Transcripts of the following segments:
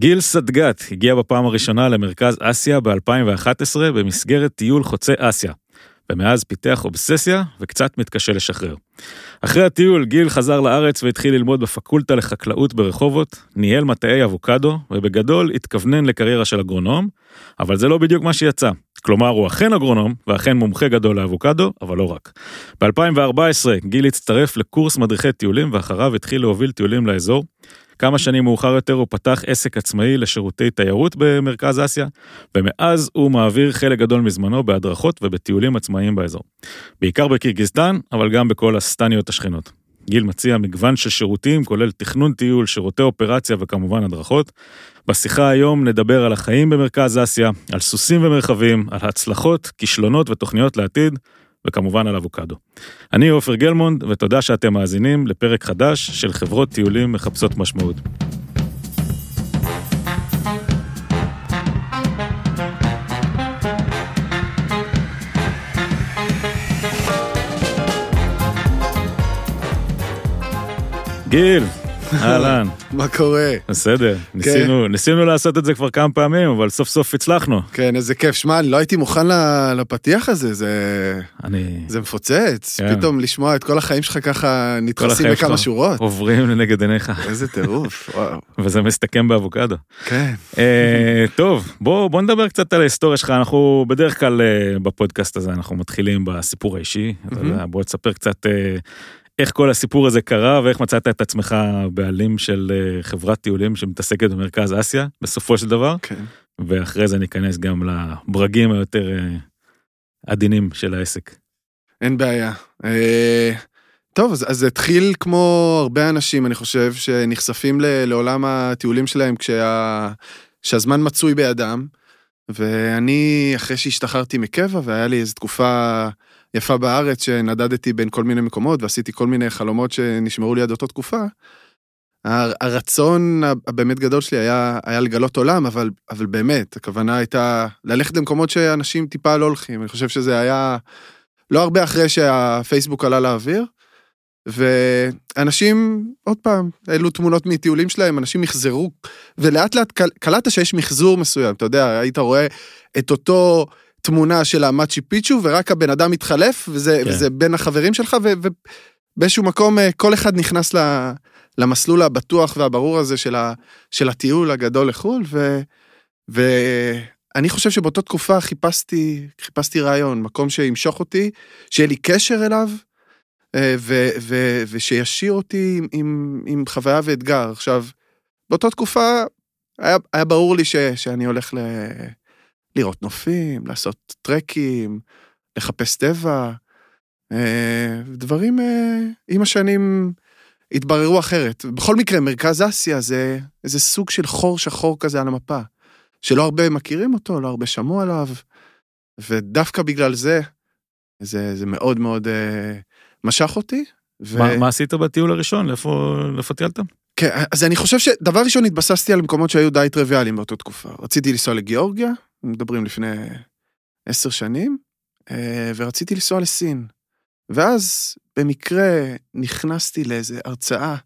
גיל סדגת הגיע בפעם הראשונה למרכז אסיה ב-2011 במסגרת טיול חוצה אסיה, ומאז פיתח אובססיה וקצת מתקשה לשחרר. אחרי הטיול גיל חזר לארץ והתחיל ללמוד בפקולטה לחקלאות ברחובות, ניהל מטעי אבוקדו, ובגדול התכוונן לקריירה של אגרונום, אבל זה לא בדיוק מה שיצא. כלומר, הוא אכן אגרונום, ואכן מומחה גדול לאבוקדו, אבל לא רק. ב-2014 גיל הצטרף לקורס מדריכי טיולים, ואחריו התחיל להוביל טיולים לאזור. כמה שנים מאוחר יותר הוא פתח עסק עצמאי לשירותי תיירות במרכז אסיה, ומאז הוא מעביר חלק גדול מזמנו בהדרכות ובטיולים עצמאיים באזור. בעיקר בקירגיסטן, אבל גם בכל הסטניות השכנות. גיל מציע מגוון של שירותים, כולל תכנון טיול, שירותי אופרציה וכמובן הדרכות. בשיחה היום נדבר על החיים במרכז אסיה, על סוסים ומרחבים, על הצלחות, כישלונות ותוכניות לעתיד, וכמובן על אבוקדו. אני עופר גלמונד, ותודה שאתם מאזינים לפרק חדש של חברות טיולים מחפשות משמעות. גיל, אהלן. מה קורה? בסדר, ניסינו, ניסינו לעשות את זה כבר כמה פעמים, אבל סוף סוף הצלחנו. כן, איזה כיף. שמע, אני לא הייתי מוכן לפתיח הזה, זה... אני... זה מפוצץ. כן. פתאום לשמוע את כל החיים שלך ככה נדחסים בכמה שורות. עוברים לנגד עיניך, איזה טירוף, וואו. וזה מסתכם באבוקדו. כן. אה, טוב, בוא, בוא נדבר קצת על ההיסטוריה שלך. אנחנו בדרך כלל אה, בפודקאסט הזה, אנחנו מתחילים בסיפור האישי. אתה מהמם. יודע, בוא תספר קצת אה, איך כל הסיפור הזה קרה ואיך מצאת את עצמך בעלים של אה, חברת טיולים שמתעסקת במרכז אסיה, בסופו של דבר, כן. ואחרי זה ניכנס גם לברגים היותר אה, עדינים של העסק. אין בעיה. אה, טוב, אז, אז זה התחיל כמו הרבה אנשים, אני חושב, שנחשפים ל, לעולם הטיולים שלהם כשה, כשהזמן מצוי בידם. ואני, אחרי שהשתחררתי מקבע, והיה לי איזו תקופה יפה בארץ, שנדדתי בין כל מיני מקומות, ועשיתי כל מיני חלומות שנשמרו לי עד אותה תקופה, הר- הרצון הבאמת גדול שלי היה, היה לגלות עולם, אבל, אבל באמת, הכוונה הייתה ללכת למקומות שאנשים טיפה לא הולכים. אני חושב שזה היה לא הרבה אחרי שהפייסבוק עלה לאוויר, ואנשים, עוד פעם, העלו תמונות מטיולים שלהם, אנשים מחזרו, ולאט לאט קל- קלטת שיש מחזור מסוים, אתה יודע, היית רואה את אותו תמונה של המאצ'י פיצ'ו, ורק הבן אדם מתחלף, וזה, כן. וזה בין החברים שלך, ו- ובאיזשהו מקום אה, כל אחד נכנס ל- למסלול הבטוח והברור הזה של, ה- של הטיול הגדול לחו"ל, ו... ואני חושב שבאותה תקופה חיפשתי, חיפשתי רעיון, מקום שימשוך אותי, שיהיה לי קשר אליו, אה, ו, ו, ושישאיר אותי עם, עם, עם חוויה ואתגר. עכשיו, באותה תקופה היה, היה ברור לי ש, שאני הולך ל, לראות נופים, לעשות טרקים, לחפש טבע, אה, דברים אה, עם השנים התבררו אחרת. בכל מקרה, מרכז אסיה זה איזה סוג של חור שחור כזה על המפה, שלא הרבה מכירים אותו, לא הרבה שמעו עליו, ודווקא בגלל זה, זה, זה מאוד מאוד אה, משך אותי. ו... מה, מה עשית בטיול הראשון? לאיפה, לאיפה טיילת? כן, אז אני חושב שדבר ראשון התבססתי על מקומות שהיו די טריוויאליים באותה תקופה. רציתי לנסוע לגיאורגיה, מדברים לפני עשר שנים, אה, ורציתי לנסוע לסין. ואז במקרה נכנסתי לאיזה הרצאה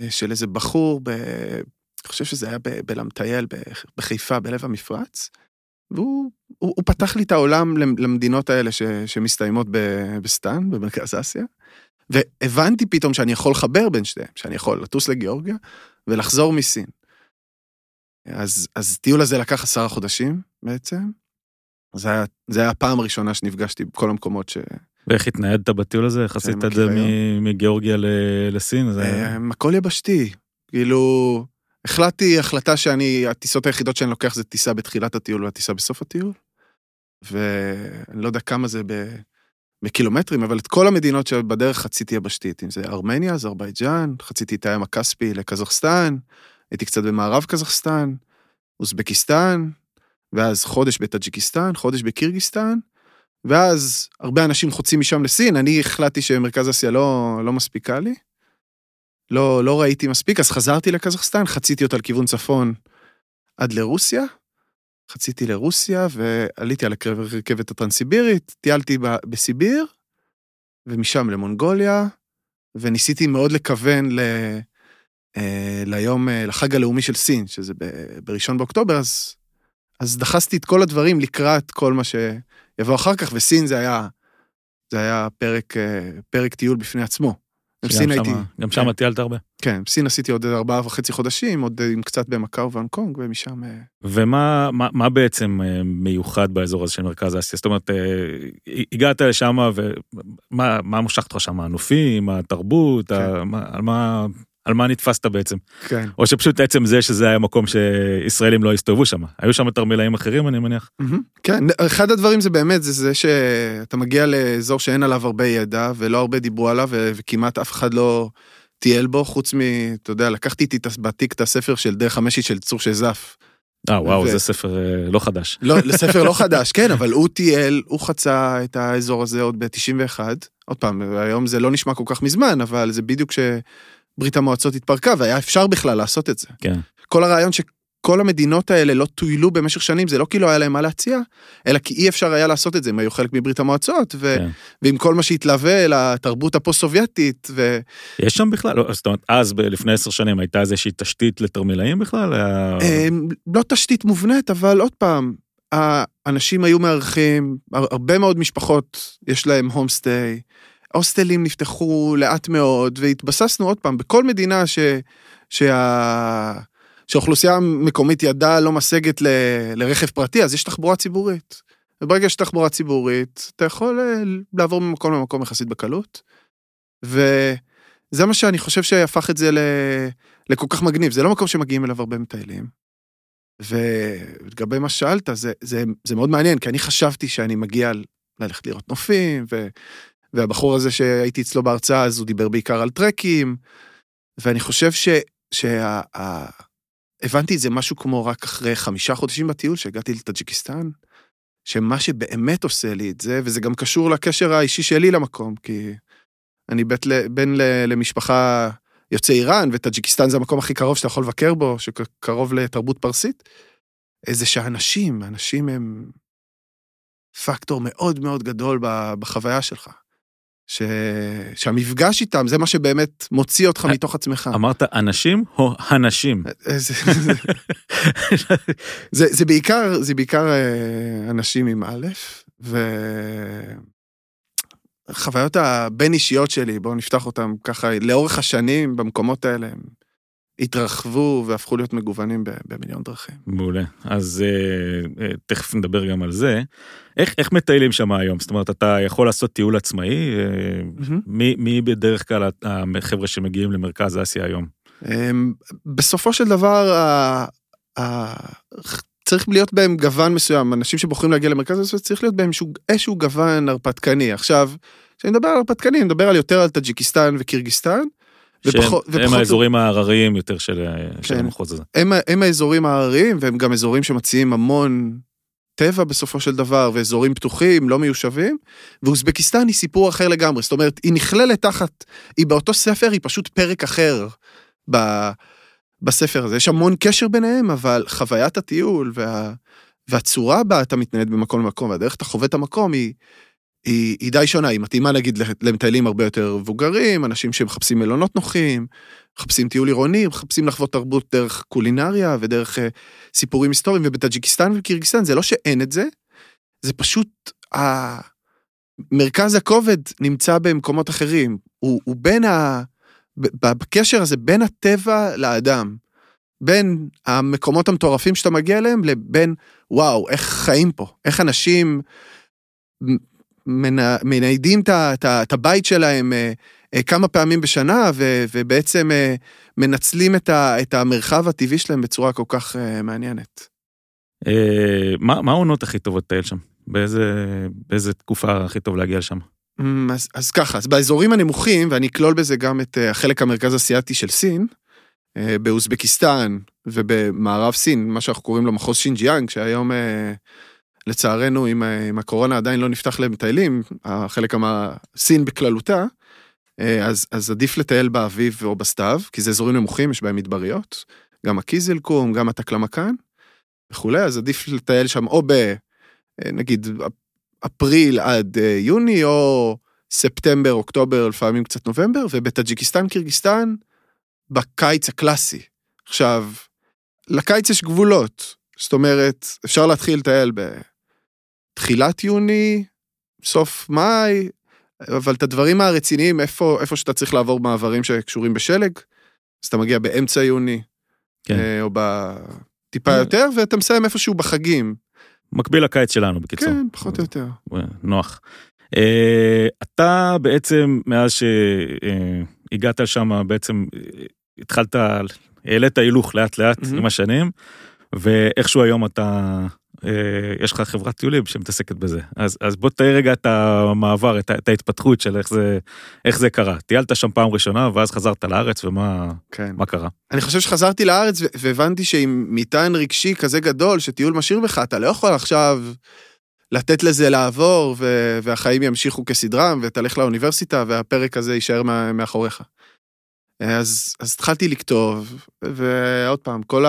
אה, של איזה בחור, ב... אני חושב שזה היה בלמטייל בחיפה, בלב המפרץ, והוא הוא, הוא פתח לי את העולם למ- למדינות האלה ש, שמסתיימות ב- בסטן, במרכז אסיה, והבנתי פתאום שאני יכול לחבר בין שתיהם, שאני יכול לטוס לגיאורגיה ולחזור מסין. אז, אז טיול הזה לקח עשרה חודשים בעצם. זה היה, זה היה הפעם הראשונה שנפגשתי בכל המקומות ש... ואיך התניידת בטיול הזה? איך עשית את זה מ- מגיאורגיה ל- לסין? זה... אה, הכל יבשתי. כאילו, החלטתי החלטה שאני, הטיסות היחידות שאני לוקח זה טיסה בתחילת הטיול והטיסה בסוף הטיול. ואני לא יודע כמה זה ב... בקילומטרים, אבל את כל המדינות שבדרך חציתי יבשתית, אם זה ארמניה, אזרבייג'אן, חציתי את הים הכספי לקזחסטן, הייתי קצת במערב קזחסטן, אוזבקיסטן, ואז חודש בטאג'יקיסטן, חודש בקירגיסטן, ואז הרבה אנשים חוצים משם לסין, אני החלטתי שמרכז אסיה לא, לא מספיקה לי. לא, לא ראיתי מספיק, אז חזרתי לקזחסטן, חציתי אותה לכיוון צפון עד לרוסיה, חציתי לרוסיה ועליתי על הרכבת הטרנסיבירית, טיילתי בסיביר, ומשם למונגוליה, וניסיתי מאוד לכוון ל... ליום, אה, לחג הלאומי של סין, שזה בראשון באוקטובר, אז, אז דחסתי את כל הדברים לקראת כל מה שיבוא אחר כך, וסין זה היה, זה היה פרק, אה, פרק טיול בפני עצמו. שגם בסין הייתי, שמה- גם שם טיילת הרבה. כן, בסין עשיתי עוד ארבעה וחצי חודשים, עוד אה, עם קצת במקאו והונג קונג, ומשם... אה, ומה מה, מה בעצם אה, מיוחד באזור הזה של מרכז אסיה? זאת אומרת, אה, הגעת לשם ומה מה משך אותך שם? הנופים, התרבות, כן. ה, מה, על, מה, על מה נתפסת בעצם? כן. או שפשוט עצם זה שזה היה מקום שישראלים לא הסתובבו שם. היו שם תרמילאים אחרים אני מניח. מהמם. כן, אחד הדברים זה באמת, זה זה שאתה מגיע לאזור שאין עליו הרבה ידע, ולא הרבה דיברו עליו, וכמעט אף אחד לא טייל בו, חוץ מ... אתה יודע, לקחתי איתי בתיק את הספר של דרך המשי של צור שזף. אה וואו ו- זה ספר אה, לא חדש. לא, לספר לא חדש, כן, אבל הוא טייל, הוא חצה את האזור הזה עוד ב-91. עוד פעם, היום זה לא נשמע כל כך מזמן, אבל זה בדיוק כשברית המועצות התפרקה, והיה אפשר בכלל לעשות את זה. כן. כל הרעיון שכל המדינות האלה לא טוילו במשך שנים, זה לא כי לא היה להם מה להציע, אלא כי אי אפשר היה לעשות את זה, הם היו חלק מברית המועצות, ו... כן. ועם כל מה שהתלווה לתרבות הפוסט-סובייטית, ו... יש שם בכלל, לא, זאת אומרת, אז לפני עשר שנים הייתה איזושהי תשתית לתרמילאים בכלל? היה... אמ, לא תשתית מובנית, אבל עוד פעם, האנשים היו מארחים, הר- הרבה מאוד משפחות יש להם הומסטיי, הוסטלים נפתחו לאט מאוד, והתבססנו עוד פעם, בכל מדינה ש... שה... שהאוכלוסייה המקומית ידה לא משגת ל... לרכב פרטי, אז יש תחבורה ציבורית. וברגע שיש תחבורה ציבורית, אתה יכול אה, לעבור ממקום למקום יחסית בקלות. וזה מה שאני חושב שהפך את זה ל... לכל כך מגניב, זה לא מקום שמגיעים אליו הרבה מטיילים. ולגבי מה ששאלת, זה, זה, זה מאוד מעניין, כי אני חשבתי שאני מגיע ללכת לראות נופים, והבחור הזה שהייתי אצלו בהרצאה, אז הוא דיבר בעיקר על טרקים, ואני חושב ש... שה, הבנתי את זה משהו כמו רק אחרי חמישה חודשים בטיול, שהגעתי לטאג'יקיסטן, שמה שבאמת עושה לי את זה, וזה גם קשור לקשר האישי שלי למקום, כי אני בית, ל- בן ל- למשפחה יוצאי איראן, וטאג'יקיסטן זה המקום הכי קרוב שאתה יכול לבקר בו, שקרוב לתרבות פרסית, זה שהאנשים, האנשים הם פקטור מאוד מאוד גדול בחוויה שלך. ש... שהמפגש איתם זה מה שבאמת מוציא אותך אה, מתוך עצמך. אמרת אנשים או הנשים? אה, זה, זה, זה בעיקר, זה בעיקר אה, אנשים עם א', וחוויות הבין אישיות שלי, בואו נפתח אותם ככה, לאורך השנים במקומות האלה התרחבו והפכו להיות מגוונים במיליון דרכים. מעולה. אז אה, אה, תכף נדבר גם על זה. איך, איך מטיילים שם היום? זאת אומרת, אתה יכול לעשות טיול עצמאי? אה, מי, מי בדרך כלל החבר'ה שמגיעים למרכז אסיה היום? אמ, בסופו של דבר, ה- ה- צריך להיות בהם גוון מסוים, אנשים שבוחרים להגיע למרכז הזה, צריך להיות בהם איזשהו גוון הרפתקני. עכשיו, כשאני מדבר על הרפתקני, אני מדבר על יותר על טאג'יקיסטן וקירגיסטן, שהם האזורים ההרריים יותר של, של כן. המחוז הזה. הם, הם האזורים ההרריים, והם גם אזורים שמציעים המון טבע בסופו של דבר, ואזורים פתוחים, לא מיושבים, ואוזבקיסטן היא סיפור אחר לגמרי, זאת אומרת, היא נכללת תחת, היא באותו ספר, היא פשוט פרק אחר ב, בספר הזה. יש המון קשר ביניהם, אבל חוויית הטיול וה, והצורה בה אתה מתנייד ממקום למקום, והדרך אתה חווה את המקום היא, היא, היא די שונה, היא מתאימה נגיד למטיילים הרבה יותר מבוגרים, אנשים שמחפשים מלונות נוחים, מחפשים טיול עירוני, מחפשים לחוות תרבות דרך קולינריה ודרך אה, סיפורים היסטוריים, ובטאג'יקיסטן וקירגיסטן זה לא שאין את זה, זה פשוט, ה... מרכז הכובד נמצא במקומות אחרים, הוא, הוא בין ה... בקשר הזה בין הטבע לאדם, בין המקומות המטורפים שאתה מגיע אליהם לבין וואו, איך חיים פה, איך אנשים מניידים את הבית שלהם אה, אה, כמה פעמים בשנה, ו- ובעצם אה, מנצלים את ה- את המרחב הטבעי שלהם בצורה כל כך מעניינת. מה מה העונות הכי טובות לטייל שם? באיזה, באיזה תקופה הכי טוב להגיע לשם? אמ, אז, אז ככה, אז באזורים הנמוכים, ואני אכלול בזה גם את החלק המרכז אסיאתי של סין, באוזבקיסטן ובמערב סין, מה שאנחנו קוראים לו מחוז שינג'יאנג, שהיום לצערנו עם, ה- עם הקורונה עדיין לא נפתח למטיילים, החלק המ... סין בכללותה, אה, אז, אז עדיף לטייל באביב או בסתיו, כי זה אזורים נמוכים, יש בהם מדבריות, גם הקיזלקום, גם התקלמקן וכולי, אז עדיף לטייל שם או ב... אה, נגיד אפריל עד אה, יוני, או ספטמבר, אוקטובר, לפעמים קצת נובמבר, ובטאג'יקיסטן, קירגיסטן, בקיץ הקלאסי. עכשיו, לקיץ יש גבולות, זאת אומרת, אפשר להתחיל לטייל בתחילת יוני, סוף מאי, אבל את הדברים הרציניים, איפה, איפה שאתה צריך לעבור מעברים שקשורים בשלג, אז אתה מגיע באמצע יוני, כן. אה, או בטיפה יותר, ואתה מסיים איפשהו בחגים. מקביל לקיץ שלנו בקיצור. כן, פחות או יותר. נוח. אה, אתה בעצם מאז שהגעת לשם בעצם אה, התחלת, העלית הילוך לאט לאט מהמם. עם השנים, ואיכשהו היום אתה, אה, יש לך חברת טיולים שמתעסקת בזה. אז, אז בוא תאר רגע את המעבר, את, ה- את ההתפתחות של איך זה, איך זה קרה. טיילת שם פעם ראשונה ואז חזרת לארץ ומה כן. קרה? אני חושב שחזרתי לארץ והבנתי שעם מטען רגשי כזה גדול שטיול משאיר בך, אתה לא יכול עכשיו לתת לזה לעבור ו- והחיים ימשיכו כסדרם ותלך לאוניברסיטה והפרק הזה יישאר מה- מאחוריך. אז, אז התחלתי לכתוב, ועוד פעם, כל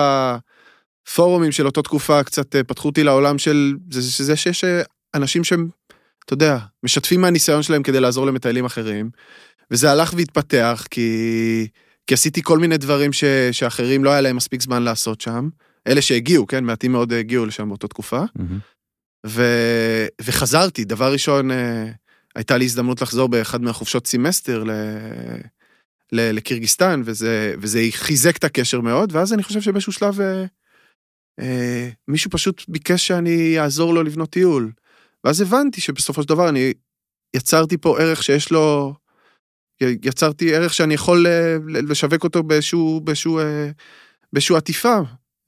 הפורומים של אותה תקופה קצת אה, פתחו אותי לעולם של זה, זה שיש אה, אנשים שהם, אתה יודע, משתפים מהניסיון שלהם כדי לעזור למטיילים אחרים, וזה הלך והתפתח כי... כי עשיתי כל מיני דברים ש, שאחרים לא היה להם מספיק זמן לעשות שם. אלה שהגיעו, כן, מעטים מאוד הגיעו לשם באותה תקופה. ו, וחזרתי, דבר ראשון, אה, הייתה לי הזדמנות לחזור באחד מהחופשות סמסטר ל, לקירגיסטן, וזה, וזה חיזק את הקשר מאוד, ואז אני חושב שבאיזשהו שלב אה, מישהו פשוט ביקש שאני אעזור לו לבנות טיול. ואז הבנתי שבסופו של דבר אני יצרתי פה ערך שיש לו... יצרתי ערך שאני יכול אה, לשווק אותו באיזשהו, באיזשהו, אה, באיזשהו עטיפה,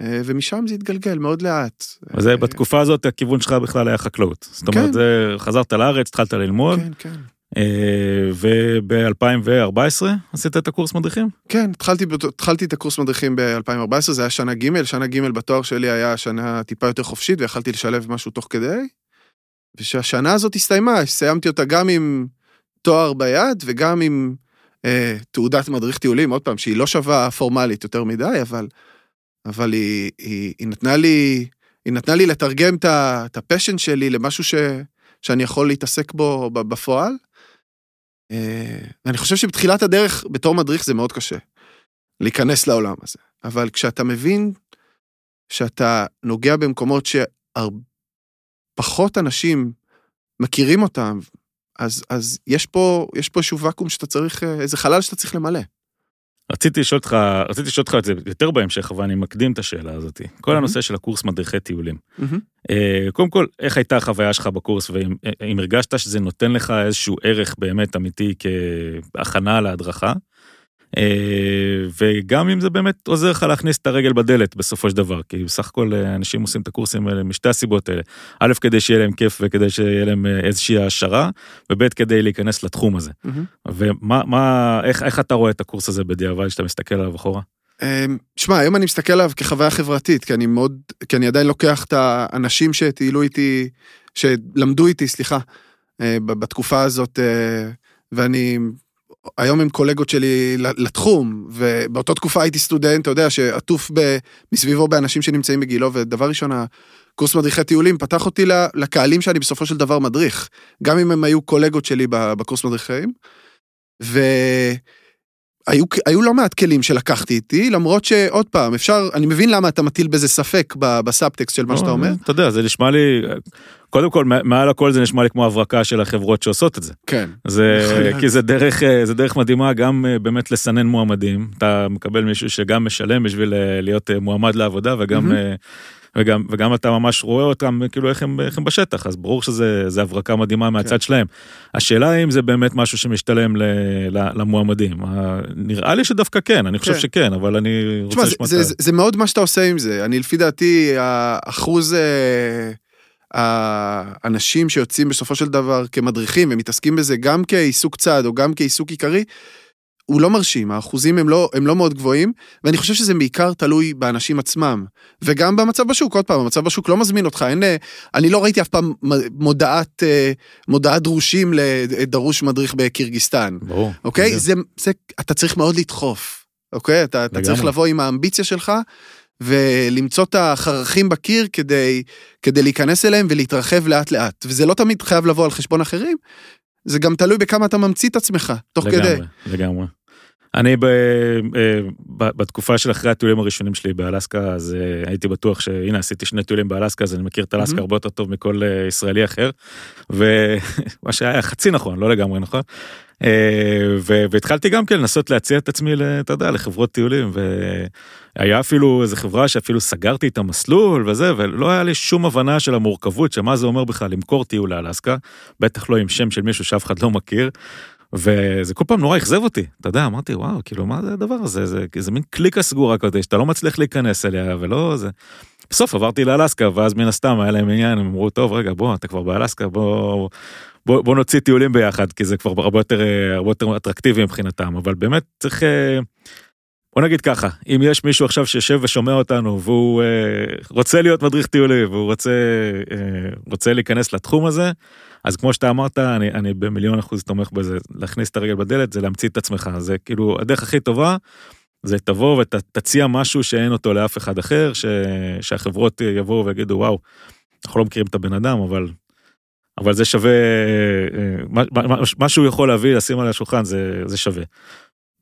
אה, ומשם זה התגלגל מאוד לאט. אז בתקופה הזאת הכיוון שלך בכלל היה חקלאות. זאת אומרת, כן. חזרת לארץ, התחלת ללמוד, כן, כן. וב-2014 עשית את הקורס מדריכים? כן, התחלתי, התחלתי את הקורס מדריכים ב-2014, זה היה שנה ג', שנה ג' בתואר שלי היה שנה טיפה יותר חופשית, ויכלתי לשלב משהו תוך כדי. ושהשנה הזאת הסתיימה, סיימתי אותה גם עם תואר ביד וגם עם אה, תעודת מדריך טיולים, עוד פעם, שהיא לא שווה פורמלית יותר מדי, אבל, אבל היא, היא, היא, נתנה לי, היא נתנה לי לתרגם את הפשן שלי למשהו ש, שאני יכול להתעסק בו בפועל. אה, ואני חושב שבתחילת הדרך, בתור מדריך זה מאוד קשה, להיכנס לעולם הזה. אבל כשאתה מבין שאתה נוגע במקומות שפחות אנשים מכירים אותם, אז, אז יש פה, יש פה איזשהו ואקום שאתה צריך, אה, איזה חלל שאתה צריך למלא. רציתי לשאול אותך, רציתי לשאול אותך את זה יותר בהמשך, אבל אני מקדים את השאלה הזאת. כל מהמם. הנושא של הקורס מדריכי טיולים. אה, קודם כל, איך הייתה החוויה שלך בקורס, ואם אה, הרגשת שזה נותן לך איזשהו ערך באמת אמיתי כהכנה להדרכה, וגם אם זה באמת עוזר לך להכניס את הרגל בדלת בסופו של דבר, כי בסך הכל אה, אנשים עושים את הקורסים האלה משתי הסיבות האלה. א', כדי שיהיה להם כיף וכדי שיהיה להם אה, איזושהי העשרה, וב', כדי להיכנס לתחום הזה. ומה, מה, איך, איך אתה רואה את הקורס הזה בדיעבד, כשאתה מסתכל עליו אחורה? אמ, שמע, היום אני מסתכל עליו כחוויה חברתית, כי אני מאוד, כי אני עדיין לוקח את האנשים שטיילו איתי, שלמדו איתי, סליחה, אה, בתקופה הזאת, אה, ואני, היום הם קולגות שלי לתחום, ובאותה תקופה הייתי סטודנט, אתה יודע, שעטוף ב- מסביבו באנשים שנמצאים בגילו, ודבר ראשון, הקורס מדריכי טיולים פתח אותי לקהלים שאני בסופו של דבר מדריך, גם אם הם היו קולגות שלי בקורס מדריכים, ו... היו, היו לא מעט כלים שלקחתי איתי, למרות שעוד פעם, אפשר, אני מבין למה אתה מטיל בזה ספק בסאבטקסט של מה שאתה לא, אומר. אתה יודע, זה נשמע לי, קודם כל, מעל הכל זה נשמע לי כמו הברקה של החברות שעושות את זה. כן. זה, להיות. כי זה דרך, אה, זה דרך מדהימה גם אה, באמת לסנן מועמדים. אתה מקבל מישהו שגם משלם בשביל אה, להיות מועמד לעבודה וגם, מהמם. וגם, וגם אתה ממש רואה אותם כאילו איך הם, איך הם בשטח, אז ברור שזה זה הברקה מדהימה מהצד כן. שלהם. השאלה אם זה באמת משהו שמשתלם ל, ל, למועמדים. אה, נראה לי שדווקא כן, אני חושב כן. שכן, אבל אני רוצה זה, לשמוע זה, את ה... זה, זה מאוד מה שאתה עושה עם זה. אני לפי דעתי, האחוז אה, האנשים שיוצאים בסופו של דבר כמדריכים ומתעסקים בזה גם כעיסוק צד או גם כעיסוק עיקרי, הוא לא מרשים, האחוזים הם לא, הם לא מאוד גבוהים, ואני חושב שזה בעיקר תלוי באנשים עצמם. וגם במצב בשוק, עוד פעם, המצב בשוק לא מזמין אותך, אין, אה, אני לא ראיתי אף פעם מודעת, אה, מודעת דרושים לדרוש מדריך בקירגיסטן. ברור. אוקיי? זה- זה, זה, אתה צריך מאוד לדחוף, אוקיי? אתה, אתה צריך. לבוא עם האמביציה שלך ולמצוא את החרכים בקיר כדי, כדי להיכנס אליהם ולהתרחב לאט לאט. וזה לא תמיד חייב לבוא על חשבון אחרים, זה גם תלוי בכמה אתה ממציא את עצמך, תוך לגמרי, כדי. לגמרי. אני ב, אה, ב, בתקופה של אחרי הטיולים הראשונים שלי באלסקה, אז אה, הייתי בטוח שהנה עשיתי שני טיולים באלסקה, אז אני מכיר את אלסקה Mhm. הרבה יותר טוב מכל אה, ישראלי אחר. ומה שהיה חצי נכון, לא לגמרי נכון. אה, והתחלתי גם כן לנסות להציע את עצמי, אתה יודע, לחברות טיולים, והיה אפילו איזה חברה שאפילו סגרתי את המסלול וזה, ולא היה לי שום הבנה של המורכבות, שמה זה אומר בכלל למכור טיול לאלסקה, בטח לא עם שם של מישהו שאף אחד לא מכיר. וזה כל פעם נורא אכזב אותי, אתה יודע, אמרתי, וואו, כאילו, מה זה הדבר הזה? זה, זה מין קליקה סגורה כזאת, שאתה לא מצליח להיכנס אליה, ולא זה. בסוף עברתי לאלסקה, ואז מן הסתם היה להם עניין, הם אמרו, טוב, רגע, בוא, אתה כבר באלסקה, בוא, בוא, בוא נוציא טיולים ביחד, כי זה כבר הרבה יותר, הרבה יותר אטרקטיבי מבחינתם, אבל באמת צריך, אה, בוא נגיד ככה, אם יש מישהו עכשיו שיושב ושומע אותנו, והוא אה, רוצה להיות מדריך טיולים, והוא רוצה, אה, רוצה להיכנס לתחום הזה, אז כמו שאתה אמרת, אני, אני במיליון אחוז תומך בזה, להכניס את הרגל בדלת זה להמציא את עצמך, זה כאילו הדרך הכי טובה, זה תבוא ותציע משהו שאין אותו לאף אחד אחר, ש, שהחברות יבואו ויגידו וואו, אנחנו לא מכירים את הבן אדם, אבל, אבל זה שווה, אה, מה, מה, מה שהוא יכול להביא, לשים על השולחן, זה, זה שווה.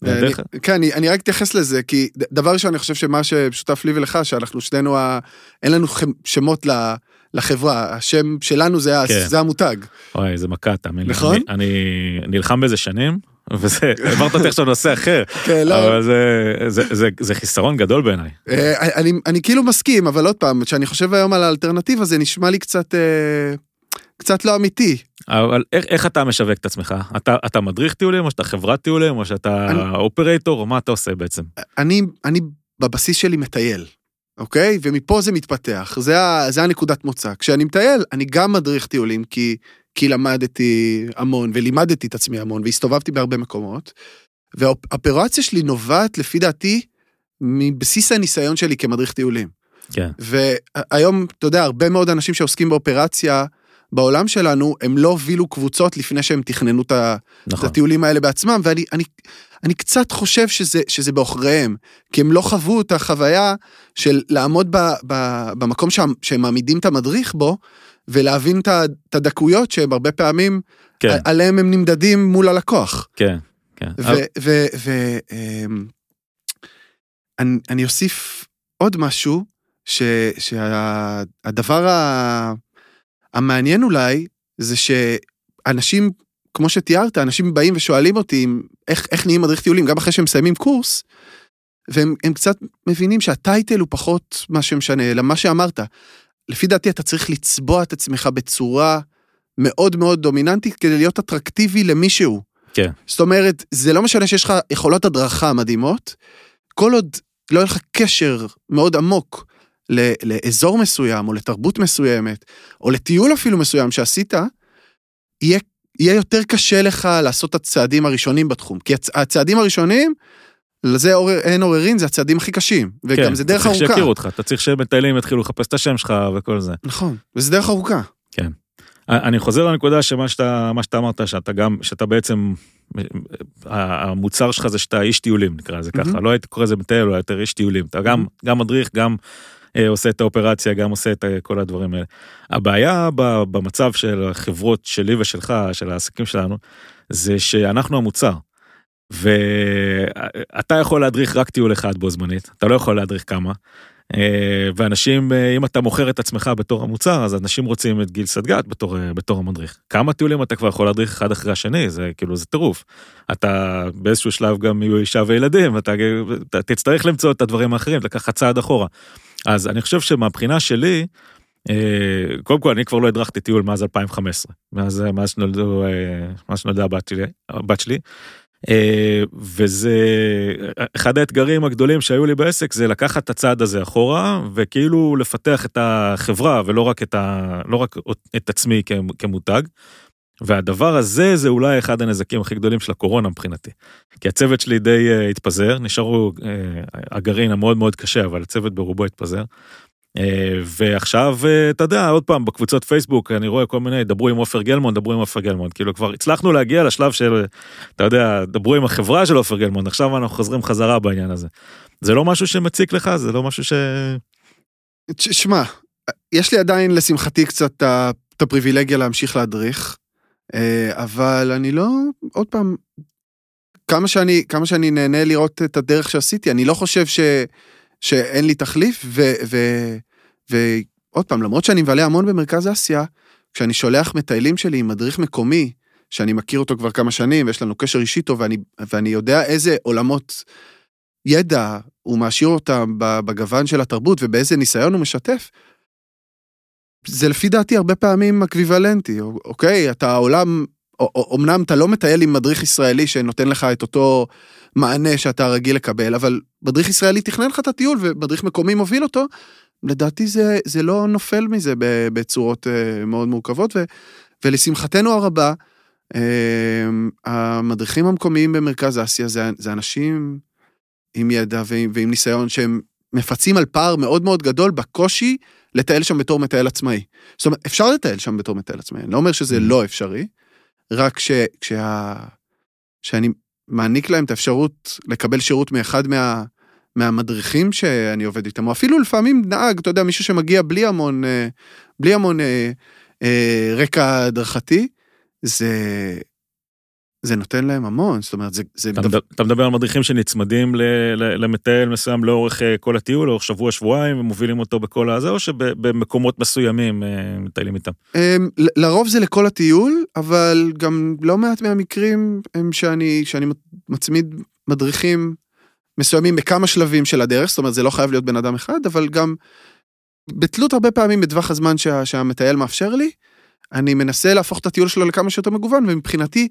זה אני, כן, אני, אני רק אתייחס לזה, כי דבר ראשון, אני חושב שמה שמשותף לי ולך, שאנחנו שנינו, ה... אין לנו שמות ל... לחברה, השם שלנו זה, כן. זה המותג. וואי, זה מכה, תאמין לי. נכון? אני, אני נלחם בזה שנים, וזה, העברת אותי עכשיו לנושא אחר, כן, לא, אבל זה, חיסרון גדול בעיניי. אה, אני, כאילו מסכים, אבל עוד פעם, כשאני חושב היום על האלטרנטיבה, זה נשמע לי קצת, אה, קצת לא אמיתי. אבל איך, איך אתה משווק את עצמך? אתה, אתה מדריך טיולים, או שאתה חברת טיולים, או שאתה אני- אופרייטור, או מה אתה עושה בעצם? אני, אני בבסיס שלי מטייל, אוקיי? ומפה זה מתפתח, זה, זה הנקודת מוצא. כשאני מטייל, אני גם מדריך טיולים, כי, כי למדתי המון, ולימדתי את עצמי המון, והסתובבתי בהרבה מקומות. והאופרציה שלי נובעת, לפי דעתי, מבסיס הניסיון שלי כמדריך טיולים. כן, והיום, אתה יודע, הרבה מאוד אנשים שעוסקים באופרציה בעולם שלנו, הם לא הובילו קבוצות לפני שהם תכננו את נכון. הטיולים האלה בעצמם, ואני אני, אני קצת חושב שזה, שזה בעוכריהם, כי הם לא חוו את החוויה של לעמוד ב, ב, במקום שם, שהם מעמידים את המדריך בו, ולהבין את הדקויות שהם הרבה פעמים, כן, עליהם הם נמדדים מול הלקוח. כן, כן. ואני אני אוסיף עוד משהו, ש- שהדבר ה- המעניין אולי, זה שאנשים, כמו שתיארת, אנשים באים ושואלים אותי איך, איך נהיים מדריך טיולים, גם אחרי שהם מסיימים קורס, והם הם קצת מבינים שהטייטל הוא פחות מה שמשנה, אלא מה שאמרת. לפי דעתי אתה צריך לצבוע את עצמך בצורה מאוד מאוד דומיננטית כדי להיות אטרקטיבי למישהו. כן. זאת אומרת, זה לא משנה שיש לך יכולות הדרכה מדהימות, כל עוד לא יהיה לך קשר מאוד עמוק לאזור מסוים, או לתרבות מסוימת, או לטיול אפילו מסוים שעשית, יהיה, יהיה יותר קשה לך לעשות את הצעדים הראשונים בתחום. כי הצ, הצעדים הראשונים, לזה עורר, אין עוררין, זה הצעדים הכי קשים. וגם כן, זה דרך אתה צריך ארוכה. שיכירו אותך, אתה צריך שמטיילים יתחילו לחפש את השם שלך וכל זה. נכון, וזה דרך ארוכה. אני חוזר לנקודה שמה שאתה, שאתה אמרת, שאתה גם, שאתה בעצם, המוצר שלך זה שאתה איש טיולים, נקרא לזה ככה. לא הייתי קורא לזה מטייל, אלא יותר איש טיולים. אתה גם, גם מדריך, גם אה, עושה את האופרציה, גם עושה את אה, כל הדברים האלה. הבעיה במצב של החברות שלי ושלך, של העסקים שלנו, זה שאנחנו המוצר. ואתה יכול להדריך רק טיול אחד בו זמנית, אתה לא יכול להדריך כמה. אה, ואנשים, אה, אם אתה מוכר את עצמך בתור המוצר, אז אנשים רוצים את גיל סדגת בתור, אה, בתור המדריך. כמה טיולים אתה כבר יכול להדריך אחד אחרי השני, זה כאילו, זה טירוף. אתה באיזשהו שלב גם יהיו אישה וילדים, אתה, אתה תצטרך למצוא את הדברים האחרים, לקחת צעד אחורה. אז אני חושב שמבחינה שלי, קודם כל אני כבר לא הדרכתי טיול מאז 2015, מאז, מאז שנולדה הבת שלי, הבת שלי. אה, וזה אחד האתגרים הגדולים שהיו לי בעסק זה לקחת את הצעד הזה אחורה וכאילו לפתח את החברה ולא רק את, ה, לא רק את עצמי כמותג. והדבר הזה זה אולי אחד הנזקים הכי גדולים של הקורונה מבחינתי. כי הצוות שלי די uh, התפזר, נשארו uh, הגרעין המאוד מאוד קשה, אבל הצוות ברובו התפזר. Uh, ועכשיו, uh, אתה יודע, עוד פעם, בקבוצות פייסבוק אני רואה כל מיני, דברו עם עופר גלמון, דברו עם עופר גלמון. כאילו כבר הצלחנו להגיע לשלב של, אתה יודע, דברו עם החברה של עופר גלמון, עכשיו אנחנו חוזרים חזרה בעניין הזה. זה לא משהו שמציק לך? זה לא משהו ש... שמע, יש לי עדיין לשמחתי קצת את הפריבילגיה להמשיך להדריך, אה, אבל אני לא, עוד פעם, כמה שאני, כמה שאני נהנה לראות את הדרך שעשיתי, אני לא חושב ש, שאין לי תחליף, ועוד פעם, למרות שאני מבלה המון במרכז אסיה, כשאני שולח מטיילים שלי עם מדריך מקומי, שאני מכיר אותו כבר כמה שנים, ויש לנו קשר אישי טוב, ואני, ואני יודע איזה עולמות ידע הוא מעשיר אותם בגוון של התרבות ובאיזה ניסיון הוא משתף, זה לפי דעתי הרבה פעמים אקוויוולנטי, אוקיי? אתה עולם, אמנם אתה לא מטייל עם מדריך ישראלי שנותן לך את אותו מענה שאתה רגיל לקבל, אבל מדריך ישראלי תכנן לך את הטיול ומדריך מקומי מוביל אותו, לדעתי זה, זה לא נופל מזה בצורות אה, מאוד מורכבות, ו, ולשמחתנו הרבה, אה, המדריכים המקומיים במרכז אסיה זה, זה אנשים עם ידע ועם, ועם ניסיון שהם מפצים על פער מאוד מאוד גדול בקושי לטייל שם בתור מטייל עצמאי. זאת אומרת, אפשר לטייל שם בתור מטייל עצמאי, אני לא אומר שזה mm. לא אפשרי, רק ש, כשה, שאני מעניק להם את האפשרות לקבל שירות מאחד מה, מהמדריכים שאני עובד איתם, או אפילו לפעמים נהג, אתה יודע, מישהו שמגיע בלי המון, אה, בלי המון אה, אה, רקע הדרכתי, זה, זה נותן להם המון, זאת אומרת, זה... זה אתה, מדבר, אתה מדבר על מדריכים שנצמדים למטייל מסוים לאורך אה, כל הטיול, לאורך שבוע-שבועיים, ומובילים אותו בכל הזה, או שבמקומות מסוימים אה, מטיילים איתם? אמ, לרוב זה לכל הטיול, אבל גם לא מעט מהמקרים הם שאני, שאני מצמיד מדריכים מסוימים בכמה שלבים של הדרך, זאת אומרת, זה לא חייב להיות בן אדם אחד, אבל גם בתלות הרבה פעמים בטווח הזמן שה, שהמטייל מאפשר לי, אני מנסה להפוך את הטיול שלו לכמה שיותר מגוון, ומבחינתי,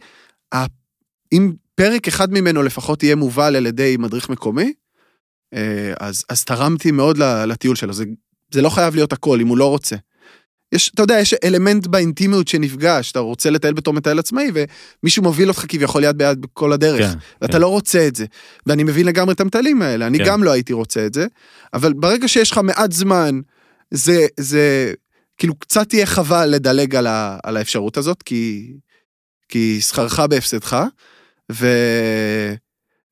אם פרק אחד ממנו לפחות יהיה מובל על ידי מדריך מקומי, אה, אז, אז תרמתי מאוד לטיול שלו. זה, זה לא חייב להיות הכל, אם הוא לא רוצה. יש, אתה יודע, יש אלמנט באינטימיות שנפגש, אתה רוצה לטייל בתור מטייל עצמאי, ומישהו מוביל אותך כביכול יד ביד בכל הדרך, כן, ואתה כן. לא רוצה את זה. ואני מבין לגמרי את המטיילים האלה, אני כן. גם לא הייתי רוצה את זה, אבל ברגע שיש לך מעט זמן, זה, זה, כאילו קצת תהיה חבל לדלג על, ה, על האפשרות הזאת, כי, כי שכרך בהפסדך, ו...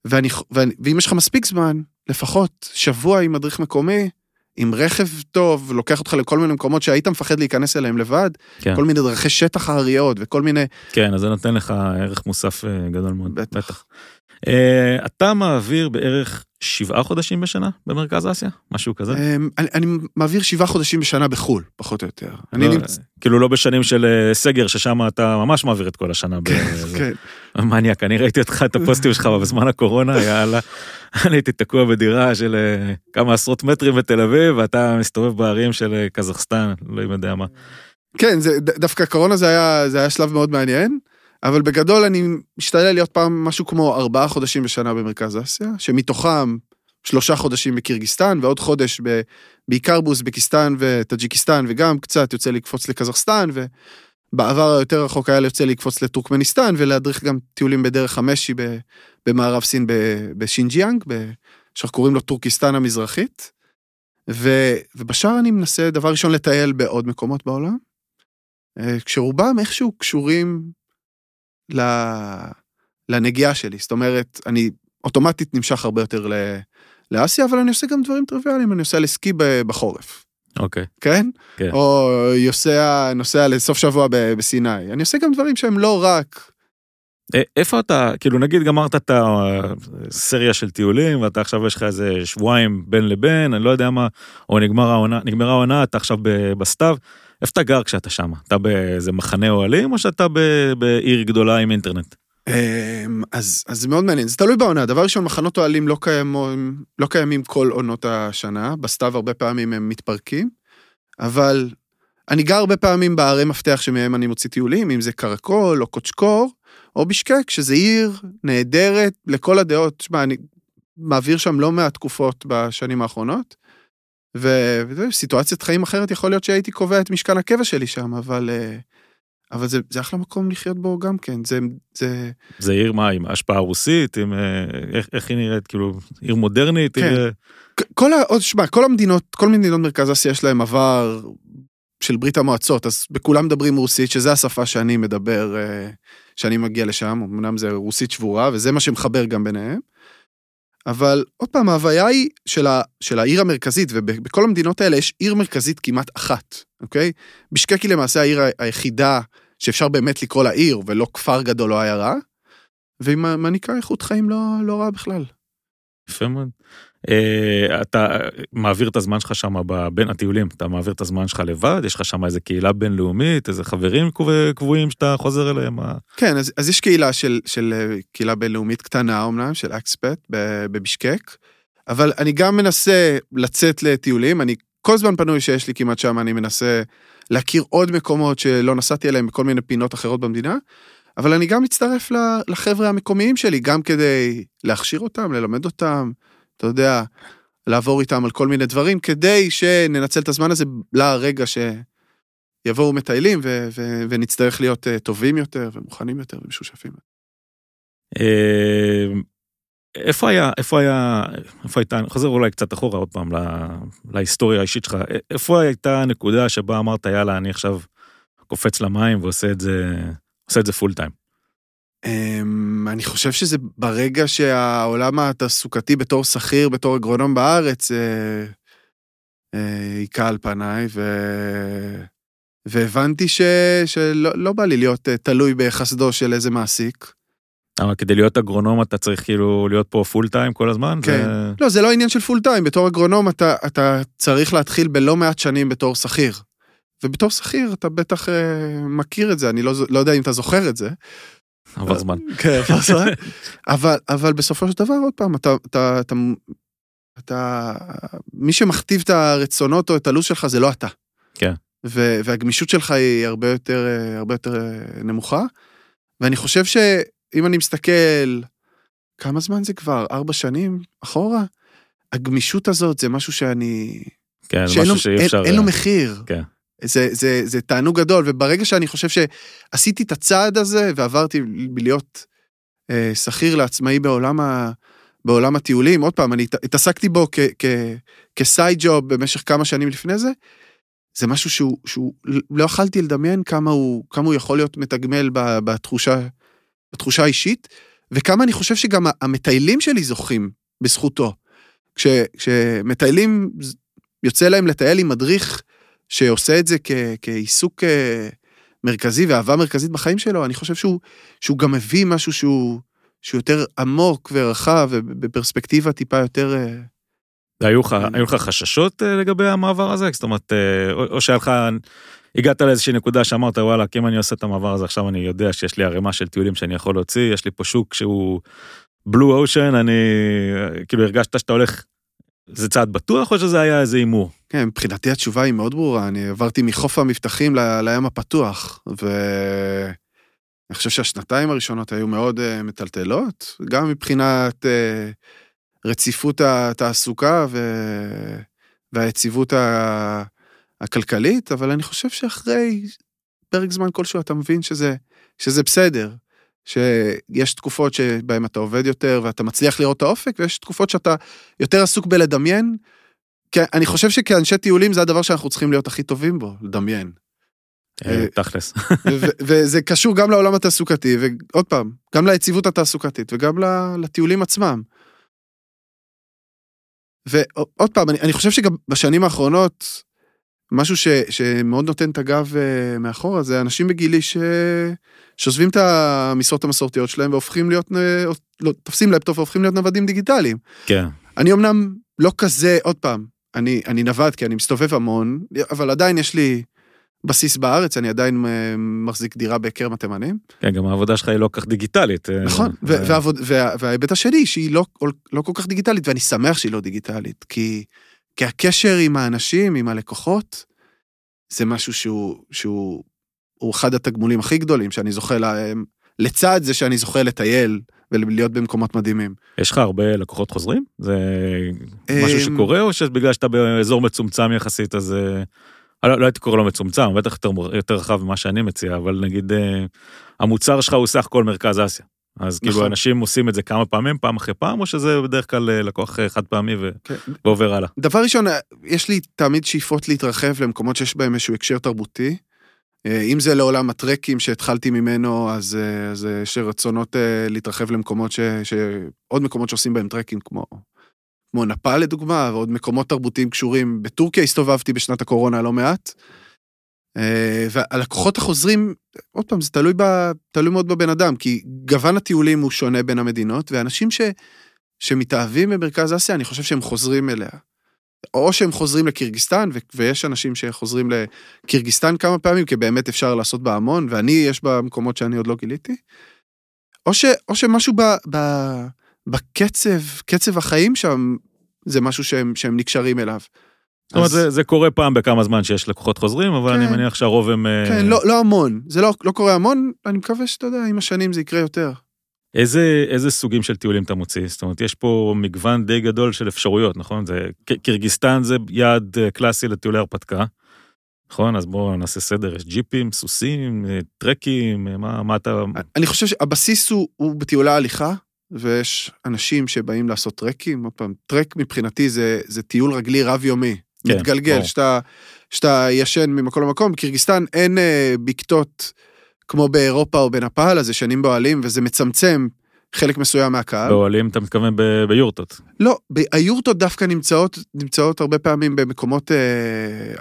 ואני, ואני, ואם יש לך מספיק זמן, לפחות שבוע עם מדריך מקומי, עם רכב טוב, לוקח אותך לכל מיני מקומות שהיית מפחד להיכנס אליהם לבד, כן. כל מיני דרכי שטח הרריות וכל מיני... כן, אז זה נותן לך ערך מוסף אה, גדול מאוד. בטח. בטח. Uh, אתה מעביר בערך שבעה חודשים בשנה במרכז אסיה? משהו כזה? Um, אני, אני מעביר שבעה חודשים בשנה בחו"ל, פחות או יותר. לא, אני נמצ... כאילו לא בשנים של uh, סגר, ששם אתה ממש מעביר את כל השנה. כן, כן. מניאק, אני ראיתי אותך, את הפוסטים שלך בזמן הקורונה, יאללה. אני הייתי תקוע בדירה של uh, כמה עשרות מטרים בתל אביב, ואתה מסתובב בערים של uh, קזחסטן, לא יודע מה. כן, זה, דווקא קורונה זה היה, זה היה שלב מאוד מעניין. אבל בגדול אני משתדל להיות פעם משהו כמו ארבעה חודשים בשנה במרכז אסיה, שמתוכם שלושה חודשים בקירגיסטן ועוד חודש ב, בעיקר באוזבקיסטן וטאג'יקיסטן וגם קצת יוצא לקפוץ לקזחסטן ובעבר היותר רחוק היה יוצא לקפוץ לטורקמניסטן ולהדריך גם טיולים בדרך המשי במערב סין בשינג'יאנג, שאנחנו קוראים לו טורקיסטן המזרחית. ו, ובשאר אני מנסה דבר ראשון לטייל בעוד מקומות בעולם, אה, כשרובם איכשהו קשורים לנגיעה שלי. זאת אומרת, אני אוטומטית נמשך הרבה יותר לאסיה, אבל אני עושה גם דברים טריוויאליים, אני עושה לסקי בחורף. אוקיי. Okay. כן? כן. או יוסע, נוסע לסוף שבוע בסיני. אני עושה גם דברים שהם לא רק... איפה אתה, כאילו נגיד גמרת את הסריה של טיולים ואתה עכשיו יש לך איזה שבועיים בין לבין, אני לא יודע מה, או נגמר העונה, נגמרה העונה, אתה עכשיו בסתיו, איפה אתה גר כשאתה שם? אתה באיזה מחנה אוהלים או שאתה בעיר גדולה עם אינטרנט? אמ, אז, אז זה מאוד מעניין, זה תלוי בעונה. דבר ראשון, מחנות אוהלים לא, קיימים, לא קיימים כל עונות השנה, בסתיו הרבה פעמים הם מתפרקים, אבל אני גר הרבה פעמים בערי מפתח שמהם אני מוציא טיולים, אם זה קרקול או קוצ'קור, או בישקק, שזה עיר נהדרת לכל הדעות. תשמע, אני מעביר שם לא מעט תקופות בשנים האחרונות, וסיטואציית חיים אחרת יכול להיות שהייתי קובע את משכן הקבע שלי שם, אבל... אה, אבל זה, זה אחלה מקום לחיות בו גם כן, זה... זה, זה עיר מה, עם השפעה רוסית, עם... אה, איך, איך היא נראית, כאילו, עיר מודרנית? כן. עיר... כל, עוד, שמע, כל המדינות, כל מדינות מרכז אסיה יש להם עבר של ברית המועצות, אז בכולם מדברים רוסית, שזה השפה שאני מדבר, אה, שאני מגיע לשם, אמנם זה רוסית שבורה, וזה מה שמחבר גם ביניהם. אבל עוד פעם, ההוויה היא של, ה, של העיר המרכזית, ובכל המדינות האלה יש עיר מרכזית כמעט אחת, אוקיי? בישקק היא למעשה העיר היחידה שאפשר באמת לקרוא לה עיר, ולא כפר גדול או עיירה. והיא מעניקה איכות חיים לא, לא רעה בכלל. יפה מאוד. Uh, אתה מעביר את הזמן שלך שם בין הטיולים, אתה מעביר את הזמן שלך לבד, יש לך שם איזה קהילה בינלאומית, איזה חברים קבועים שאתה חוזר אליהם? כן, אז, אז יש קהילה של, של אה, קהילה בינלאומית קטנה אמנם, של אקספט בבישקק, אבל אני גם מנסה לצאת לטיולים, אני כל זמן פנוי שיש לי כמעט שם, אני מנסה להכיר עוד מקומות שלא נסעתי אליהם בכל מיני פינות אחרות במדינה, אבל אני גם מצטרף לחבר'ה המקומיים שלי, גם כדי להכשיר אותם, ללמד אותם, אתה יודע, לעבור איתם על כל מיני דברים, כדי שננצל את הזמן הזה לרגע שיבואו מטיילים ו- ו- ונצטרך להיות אה, טובים יותר ומוכנים יותר ומשושפים. אה, איפה היה, איפה היה, איפה הייתה, אני חוזר אולי קצת אחורה עוד פעם להיסטוריה האישית שלך, איפה הייתה הנקודה שבה אמרת יאללה אני עכשיו קופץ למים ועושה את זה, עושה את זה פול טיים? אמ, אני חושב שזה ברגע שהעולם התעסוקתי בתור שכיר, בתור אגרונום בארץ, אה, אה, היכה על פניי, ו... והבנתי ש... שלא לא בא לי להיות אה, תלוי בחסדו של איזה מעסיק. אבל כדי להיות אגרונום אתה צריך כאילו להיות פה full time כל הזמן? כן. ו... לא, זה לא עניין של full time, בתור אגרונום אתה, אתה צריך להתחיל בלא מעט שנים בתור שכיר. ובתור שכיר אתה בטח אה, מכיר את זה, אני לא, לא יודע אם אתה זוכר את זה. עבר זמן. כן, עבר זמן. אבל, אבל בסופו של דבר, עוד פעם, אתה, אתה, אתה, אתה, מי שמכתיב את הרצונות או את הלו"ז שלך זה לא אתה. כן. ו, והגמישות שלך היא הרבה יותר, הרבה יותר אה, נמוכה. ואני חושב שאם אני מסתכל, כמה זמן זה כבר? ארבע שנים אחורה? הגמישות הזאת זה משהו שאני... כן, משהו שאי אפשר... אין, אין לו מחיר. כן. זה, זה, זה תענוג גדול, וברגע שאני חושב שעשיתי את הצעד הזה ועברתי להיות אה, שכיר לעצמאי בעולם, ה, בעולם הטיולים, עוד פעם, אני התעסקתי בו כסייד ג'וב במשך כמה שנים לפני זה, זה משהו שהוא, שהוא לא יכלתי לדמיין כמה הוא, כמה הוא יכול להיות מתגמל בתחושה, בתחושה האישית, וכמה אני חושב שגם המטיילים שלי זוכים בזכותו. כש, כשמטיילים, יוצא להם לטייל עם מדריך שעושה את זה כ, כעיסוק אה, מרכזי ואהבה מרכזית בחיים שלו, אני חושב שהוא, שהוא גם מביא משהו שהוא, שהוא יותר עמוק ורחב ובפרספקטיבה טיפה יותר... אה, היו לך, היו לך חששות אה, לגבי המעבר הזה? זאת אומרת, או, או שהיה לך, הגעת לאיזושהי נקודה שאמרת, וואלה, כי אם אני עושה את המעבר הזה עכשיו, אני יודע שיש לי ערימה של טיולים שאני יכול להוציא, יש לי פה שוק שהוא בלו אושן, אני, כאילו הרגשת שאתה הולך זה צעד בטוח או שזה היה איזה הימור? כן, מבחינתי התשובה היא מאוד ברורה, אני עברתי מחוף המבטחים ל- לים הפתוח, ואני חושב שהשנתיים הראשונות היו מאוד uh, מטלטלות, גם מבחינת uh, רציפות התעסוקה ו... והיציבות ה... הכלכלית, אבל אני חושב שאחרי פרק זמן כלשהו אתה מבין שזה, שזה בסדר. שיש תקופות שבהן אתה עובד יותר ואתה מצליח לראות את האופק, ויש תקופות שאתה יותר עסוק בלדמיין. כי אני חושב שכאנשי טיולים זה הדבר שאנחנו צריכים להיות הכי טובים בו, לדמיין. אה, אה, תכלס. וזה קשור גם לעולם התעסוקתי, ועוד פעם, גם ליציבות התעסוקתית וגם לטיולים עצמם. ועוד פעם, אני, אני חושב שגם בשנים האחרונות, משהו ש, שמאוד נותן את הגב uh, מאחורה זה אנשים בגילי ש, שעוזבים את המשרות המסורתיות שלהם והופכים להיות, לא, תופסים לפטופ והופכים להיות נוודים דיגיטליים. כן. אני אמנם לא כזה, עוד פעם, אני, אני נווד כי אני מסתובב המון, אבל עדיין יש לי בסיס בארץ, אני עדיין uh, מחזיק דירה בכרם התימנים. כן, גם העבודה שלך היא לא כל כך דיגיטלית. נכון, ו- והעבוד, וה, וההיבט השני שהיא לא, לא כל כך דיגיטלית, ואני שמח שהיא לא דיגיטלית, כי... כי הקשר עם האנשים, עם הלקוחות, זה משהו שהוא, שהוא הוא אחד התגמולים הכי גדולים שאני זוכה להם, לצד זה שאני זוכה לטייל ולהיות במקומות מדהימים. יש לך הרבה לקוחות חוזרים? זה משהו אמ, שקורה או שבגלל שאתה באזור מצומצם יחסית אז... אה, לא, לא הייתי קורא לו מצומצם, בטח יותר, יותר רחב ממה שאני מציע, אבל נגיד אה, המוצר שלך הוא סך כל מרכז אסיה. אז כאילו, נכון. כאילו אנשים עושים את זה כמה פעמים, פעם אחרי פעם, או שזה בדרך כלל אה, לקוח אה, חד פעמי ו... כן. ועובר הלאה? דבר ראשון, אה, יש לי תמיד שאיפות להתרחב למקומות שיש בהם איזשהו הקשר תרבותי. אם זה לעולם הטרקים שהתחלתי ממנו, אז, אז יש רצונות להתרחב למקומות ש... ש... עוד מקומות שעושים בהם טרקים, כמו, כמו נפאל לדוגמה, ועוד מקומות תרבותיים קשורים. בטורקיה הסתובבתי בשנת הקורונה לא מעט. אה, והלקוחות החוזרים, עוד פעם, זה תלוי, ב, תלוי מאוד בבן אדם, כי גוון הטיולים הוא שונה בין המדינות, ואנשים ש, שמתאהבים במרכז אסיה, אני חושב שהם חוזרים אליה. או שהם חוזרים לקירגיסטן, ו- ויש אנשים שחוזרים לקירגיסטן כמה פעמים, כי באמת אפשר לעשות בה המון, ואני, יש בה מקומות שאני עוד לא גיליתי. או, ש, או שמשהו ב, ב, בקצב, קצב החיים שם, זה משהו שהם, שהם נקשרים אליו. זאת אומרת, אז- זה, זה קורה פעם בכמה זמן שיש לקוחות חוזרים, אבל כן. אני מניח שהרוב הם... אה, כן, לא, לא המון. זה לא, לא קורה המון, אני מקווה שאתה יודע, עם השנים זה יקרה יותר. איזה, איזה סוגים של טיולים אתה מוציא? זאת אומרת, יש פה מגוון די גדול של אפשרויות, נכון? זה, קירגיסטן זה יעד אה, קלאסי לטיולי הרפתקה, נכון? אז בואו נעשה סדר, יש ג'יפים, סוסים, אה, טרקים, אה, מה, מה אתה... אני חושב שהבסיס הוא, הוא בטיולי הליכה, ויש אנשים שבאים לעשות טרקים. עוד פעם, טרק מבחינתי זה, זה טיול רגלי רב-יומי. כן, מתגלגל. שאתה, שאתה ישן ממקום למקום. בקירגיסטן אין אה, בקתות כמו באירופה או בנפאל, אז ישנים באוהלים, וזה מצמצם חלק מסוים מהקהל. באוהלים אתה מתכוון ב- ביורטות. לא, ב- היורטות דווקא נמצאות, נמצאות הרבה פעמים במקומות אה,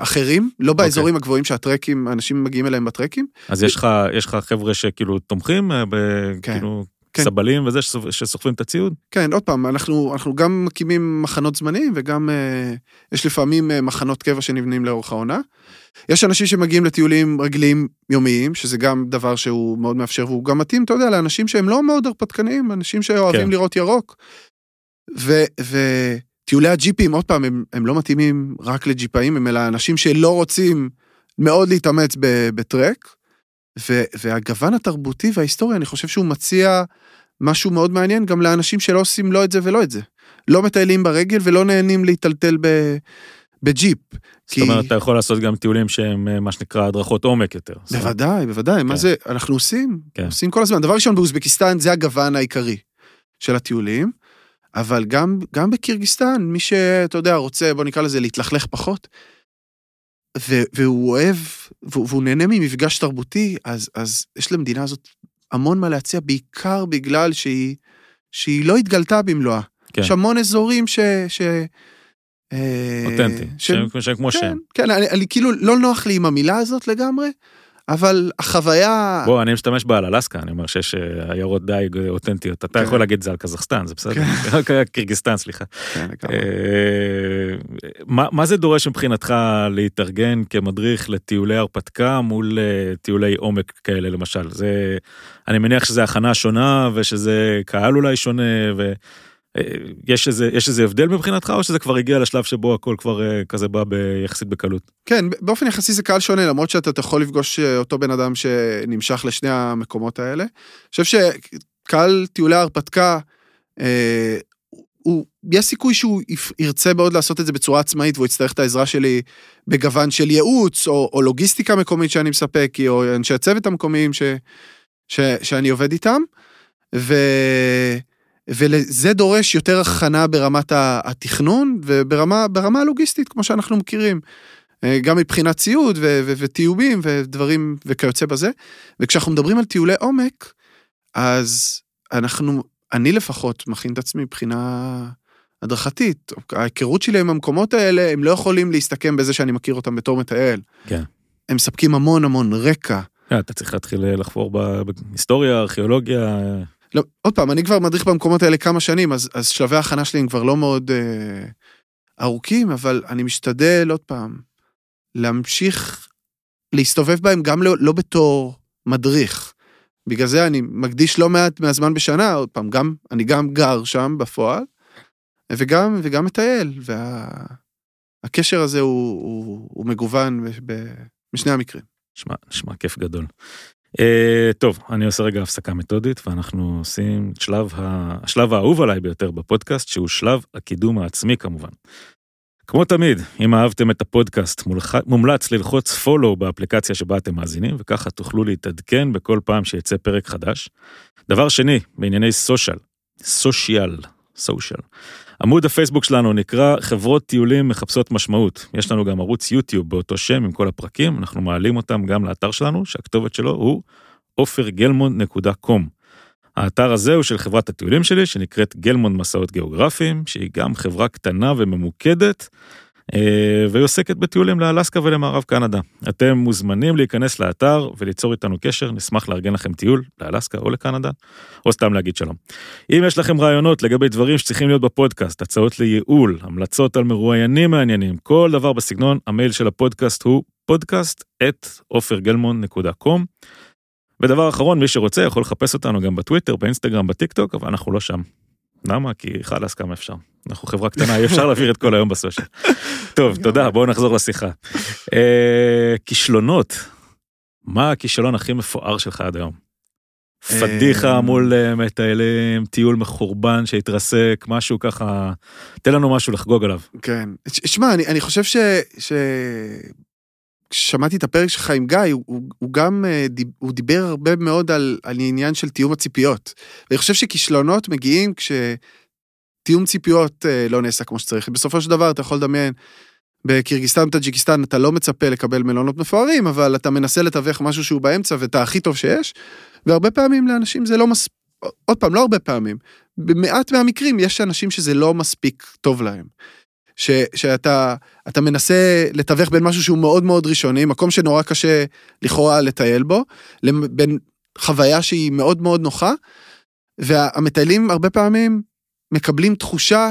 אחרים, לא אוקיי. באזורים הגבוהים שהטרקים, אנשים מגיעים אליהם בטרקים. אז יש לך, יש לך חבר'ה שכאילו תומכים, אה, ב, כן, כאילו כן. סבלים וזה, שסוחבים את הציוד? כן, עוד פעם, אנחנו, אנחנו גם מקימים מחנות זמניים וגם אה, יש לפעמים אה, מחנות קבע שנבנים לאורך העונה. יש אנשים שמגיעים לטיולים רגליים יומיים, שזה גם דבר שהוא מאוד מאפשר והוא גם מתאים, אתה יודע, לאנשים שהם לא מאוד הרפתקנים, אנשים שאוהבים כן. לראות ירוק. ו, וטיולי הג'יפים, עוד פעם, הם, הם לא מתאימים רק לג'יפאים, הם אלא אנשים שלא רוצים מאוד להתאמץ בטרק. והגוון התרבותי וההיסטורי, אני חושב שהוא מציע משהו מאוד מעניין גם לאנשים שלא עושים לא את זה ולא את זה. לא מטיילים ברגל ולא נהנים להיטלטל ב, בג'יפ. זאת אומרת, אתה יכול לעשות גם טיולים שהם אה, מה שנקרא הדרכות עומק יותר. בוודאי, בוודאי, מה כן. זה, אנחנו עושים, כן. עושים כל הזמן. דבר ראשון, באוזבקיסטן זה הגוון העיקרי של הטיולים, אבל גם, גם בקירגיסטן, מי שאתה יודע, רוצה, בוא נקרא לזה, להתלכלך פחות, ו, והוא אוהב, והוא, והוא נהנה ממפגש תרבותי, אז, אז יש למדינה הזאת המון מה להציע, בעיקר בגלל שהיא, שהיא לא התגלתה במלואה. כן. יש המון אזורים ש... ש אה, אותנטי, שהם- שהם שהם כמו כן, שהם. כן, אני, אני כאילו לא נוח לי עם המילה הזאת לגמרי, אבל החוויה... בוא, אני משתמש בה על אלסקה, אני אומר שיש אה, עיירות דייג אותנטיות. אתה כן. יכול להגיד את זה על קזחסטן, זה בסדר. קירגיסטן, סליחה. כן. אה, מה זה דורש מבחינתך להתארגן כמדריך לטיולי הרפתקה מול אה, טיולי עומק כאלה למשל? זה, אני מניח שזה הכנה שונה ושזה קהל אולי שונה ויש איזה, יש איזה הבדל מבחינתך או שזה כבר הגיע לשלב שבו הכל כבר אה, כזה בא ביחסית בקלות? כן, באופן יחסי זה קהל שונה, למרות שאתה יכול לפגוש אה, אותו בן אדם שנמשך לשני המקומות האלה. אני חושב שקהל טיולי ההרפתקה, אה, הוא, יש סיכוי שהוא ירצה מאוד לעשות את זה בצורה עצמאית, והוא יצטרך את העזרה שלי בגוון של ייעוץ, או, או לוגיסטיקה מקומית שאני מספק, או אנשי הצוות המקומיים ש, ש, שאני עובד איתם. ו... וזה דורש יותר הכנה ברמת התכנון וברמה ברמה הלוגיסטית, כמו שאנחנו מכירים. אה, גם מבחינת ציוד ו- ו- וטיובים ודברים וכיוצא בזה. וכשאנחנו מדברים על טיולי עומק, אז אנחנו, אני לפחות מכין את עצמי מבחינה הדרכתית. ההיכרות שלי עם המקומות האלה, הם לא יכולים להסתכם בזה שאני מכיר אותם בתור מטייל. כן. הם מספקים המון המון רקע. אה, אתה צריך להתחיל לחפור בהיסטוריה, ארכיאולוגיה. לא, עוד פעם, אני כבר מדריך במקומות האלה כמה שנים, אז, אז שלבי ההכנה שלי הם כבר לא מאוד אה, ארוכים, אבל אני משתדל עוד פעם להמשיך להסתובב בהם גם לא, לא בתור מדריך. בגלל זה אני מקדיש לא מעט מהזמן בשנה, עוד פעם, גם, אני גם גר שם בפועל, וגם, וגם מטייל, והקשר הזה הוא, הוא, הוא מגוון ב, ב, בשני המקרים. נשמע, נשמע כיף גדול. Uh, טוב, אני עושה רגע הפסקה מתודית, ואנחנו עושים את שלב ה... השלב האהוב עליי ביותר בפודקאסט, שהוא שלב הקידום העצמי כמובן. כמו תמיד, אם אהבתם את הפודקאסט, מולח... מומלץ ללחוץ פולו באפליקציה שבה אתם מאזינים, וככה תוכלו להתעדכן בכל פעם שיצא פרק חדש. דבר שני, בענייני סושיאל, סושיאל, סושיאל. עמוד הפייסבוק שלנו נקרא חברות טיולים מחפשות משמעות. יש לנו גם ערוץ יוטיוב באותו שם עם כל הפרקים, אנחנו מעלים אותם גם לאתר שלנו, שהכתובת שלו הוא עופרגלמונד.קום. האתר הזה הוא של חברת הטיולים שלי, שנקראת גלמונד מסעות גיאוגרפיים, שהיא גם חברה קטנה וממוקדת, והיא עוסקת בטיולים לאלסקה ולמערב קנדה. אתם מוזמנים להיכנס לאתר וליצור איתנו קשר, נשמח לארגן לכם טיול לאלסקה או לקנדה, או סתם להגיד שלום. אם יש לכם רעיונות לגבי דברים שצריכים להיות בפודקאסט, הצעות לייעול, המלצות על מרואיינים מעניינים, כל דבר בסגנון, המייל של הפודקאסט הוא פודקאסט. ודבר אחרון, מי שרוצה יכול לחפש אותנו גם בטוויטר, באינסטגרם, בטיק טוק, אבל אנחנו לא שם. למה? כי חלאס כמה אפשר. אנחנו חברה קטנה, אי אפשר להעביר את כל היום בסושיאל. טוב, תודה, בואו נחזור לשיחה. אה, כישלונות, מה הכישלון הכי מפואר שלך עד היום? פדיחה אה, מול אה, מטיילים, טיול מחורבן שהתרסק, משהו ככה, תן לנו משהו לחגוג עליו. כן. שמע, אני, אני חושב ש... ש... כששמעתי את הפרק שלך עם גיא, הוא, הוא, גם, אה, הוא דיבר הרבה מאוד על, על עניין של תיאום הציפיות. ואני חושב שכישלונות מגיעים כשתיאום ציפיות אה, לא נעשה כמו שצריך. בסופו של דבר אתה יכול לדמיין, בקירגיסטן וטאג'יקיסטן אתה לא מצפה לקבל מלונות מפוארים, אבל אתה מנסה לתווך משהו שהוא באמצע ואת הכי טוב שיש, והרבה פעמים לאנשים זה לא מספיק, עוד פעם, לא הרבה פעמים, במעט מהמקרים יש אנשים שזה לא מספיק טוב להם. ש, שאתה אתה מנסה לתווך בין משהו שהוא מאוד מאוד ראשוני, מקום שנורא קשה לכאורה לטייל בו, בין חוויה שהיא מאוד מאוד נוחה, והמטיילים הרבה פעמים מקבלים תחושה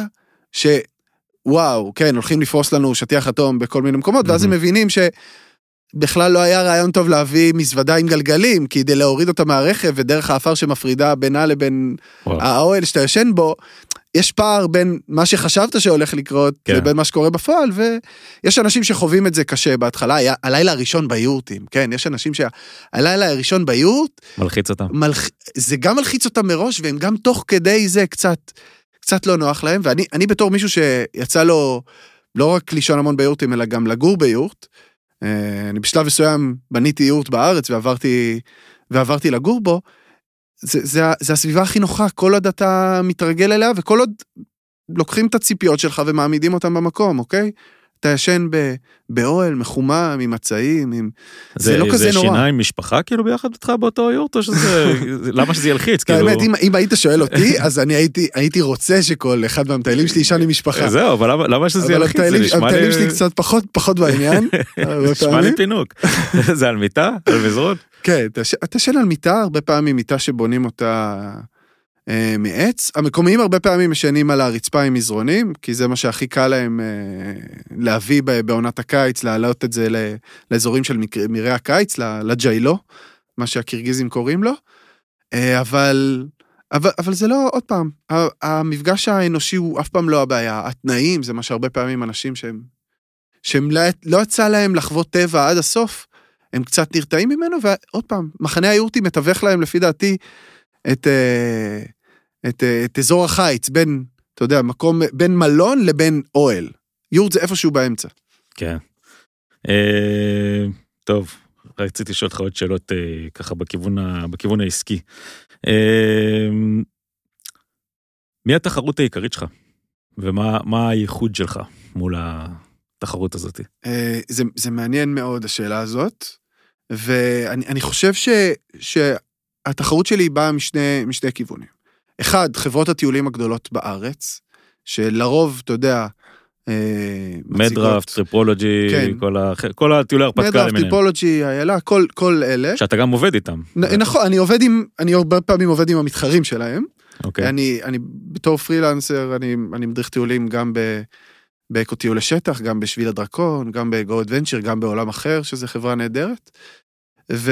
שוואו, כן, הולכים לפרוס לנו שטיח אטום בכל מיני מקומות, ואז הם מבינים ש... בכלל לא היה רעיון טוב להביא מזוודה עם גלגלים כדי להוריד אותה מהרכב ודרך האפר שמפרידה בינה לבין וואו. האוהל שאתה ישן בו, יש פער בין מה שחשבת שהולך לקרות כן. לבין מה שקורה בפועל ויש אנשים שחווים את זה קשה בהתחלה היה הלילה הראשון ביורטים כן יש אנשים שהלילה הראשון ביורט מלחיץ אותם מלח... זה גם מלחיץ אותם מראש והם גם תוך כדי זה קצת קצת לא נוח להם ואני אני בתור מישהו שיצא לו לא רק לישון המון ביורטים אלא גם לגור ביורט. אה, אני בשלב מסוים בניתי יורט בארץ ועברתי ועברתי לגור בו. זה, זה, זה הסביבה הכי נוחה, כל עוד אתה מתרגל אליה וכל עוד לוקחים את הציפיות שלך ומעמידים אותם במקום, אוקיי? אתה ישן באוהל מחומם, עם מצעים, עם... זה, זה לא כזה נורא. זה שינה עם משפחה כאילו ביחד איתך באותו יורט, או שזה... למה שזה ילחיץ? כאילו... האמת, אם, אם היית שואל אותי, אז אני הייתי, הייתי רוצה שכל אחד מהמטיילים שלי ישן עם משפחה. זהו, אבל למה, למה שזה ילחיץ? אבל המטיילים שלי קצת פחות, פחות בעניין. נשמע לי פינוק. זה על מיטה? על מזרון? כן, אתה ישן על מיטה, הרבה פעמים מיטה שבונים אותה... אה, מעץ. המקומיים הרבה פעמים ישנים על הרצפה עם מזרונים, כי זה מה שהכי קל להם אה, להביא בעונת הקיץ, להעלות את זה לאזורים של מרעה הקיץ, לג'יילו, מה שהקירגיזים קוראים לו. אה, אבל, אבל, אבל זה לא, עוד פעם, המפגש האנושי הוא אף פעם לא הבעיה. התנאים זה מה שהרבה פעמים אנשים שהם, שהם לא, לא יצא להם לחוות טבע עד הסוף, הם קצת נרתעים ממנו, ועוד פעם, מחנה היורטי מתווך להם לפי דעתי את... את, אה, את אזור החיץ בין, אתה יודע, מקום, בין מלון לבין אוהל. יורט זה איפשהו באמצע. כן. אה, טוב, רציתי לשאול אותך עוד שאלות אה, ככה בכיוון, ה, בכיוון העסקי. אה, מי התחרות העיקרית שלך? ומה הייחוד שלך מול התחרות הזאת? אה, זה, זה מעניין מאוד השאלה הזאת, ואני חושב ש, שהתחרות שלי באה משני, משני כיוונים. אחד, חברות הטיולים הגדולות בארץ, שלרוב, אתה יודע, אה, מדראפט, טריפולוגי, כן. כל. כל הטיולי הרפתקה למיניהם. מדראפט, טריפולוגי, איילה, כל, כל אלה. שאתה גם עובד איתם. נ, נכון, אני עובד עם, אני הרבה פעמים עובד עם המתחרים שלהם. אוקיי. אני, אני בתור פרילנסר, אני, אני מדריך טיולים גם ב... באקו טיול לשטח, גם בשביל הדרקון, גם בגו אדוונצ'ר, גם בעולם אחר, שזה חברה נהדרת. ו...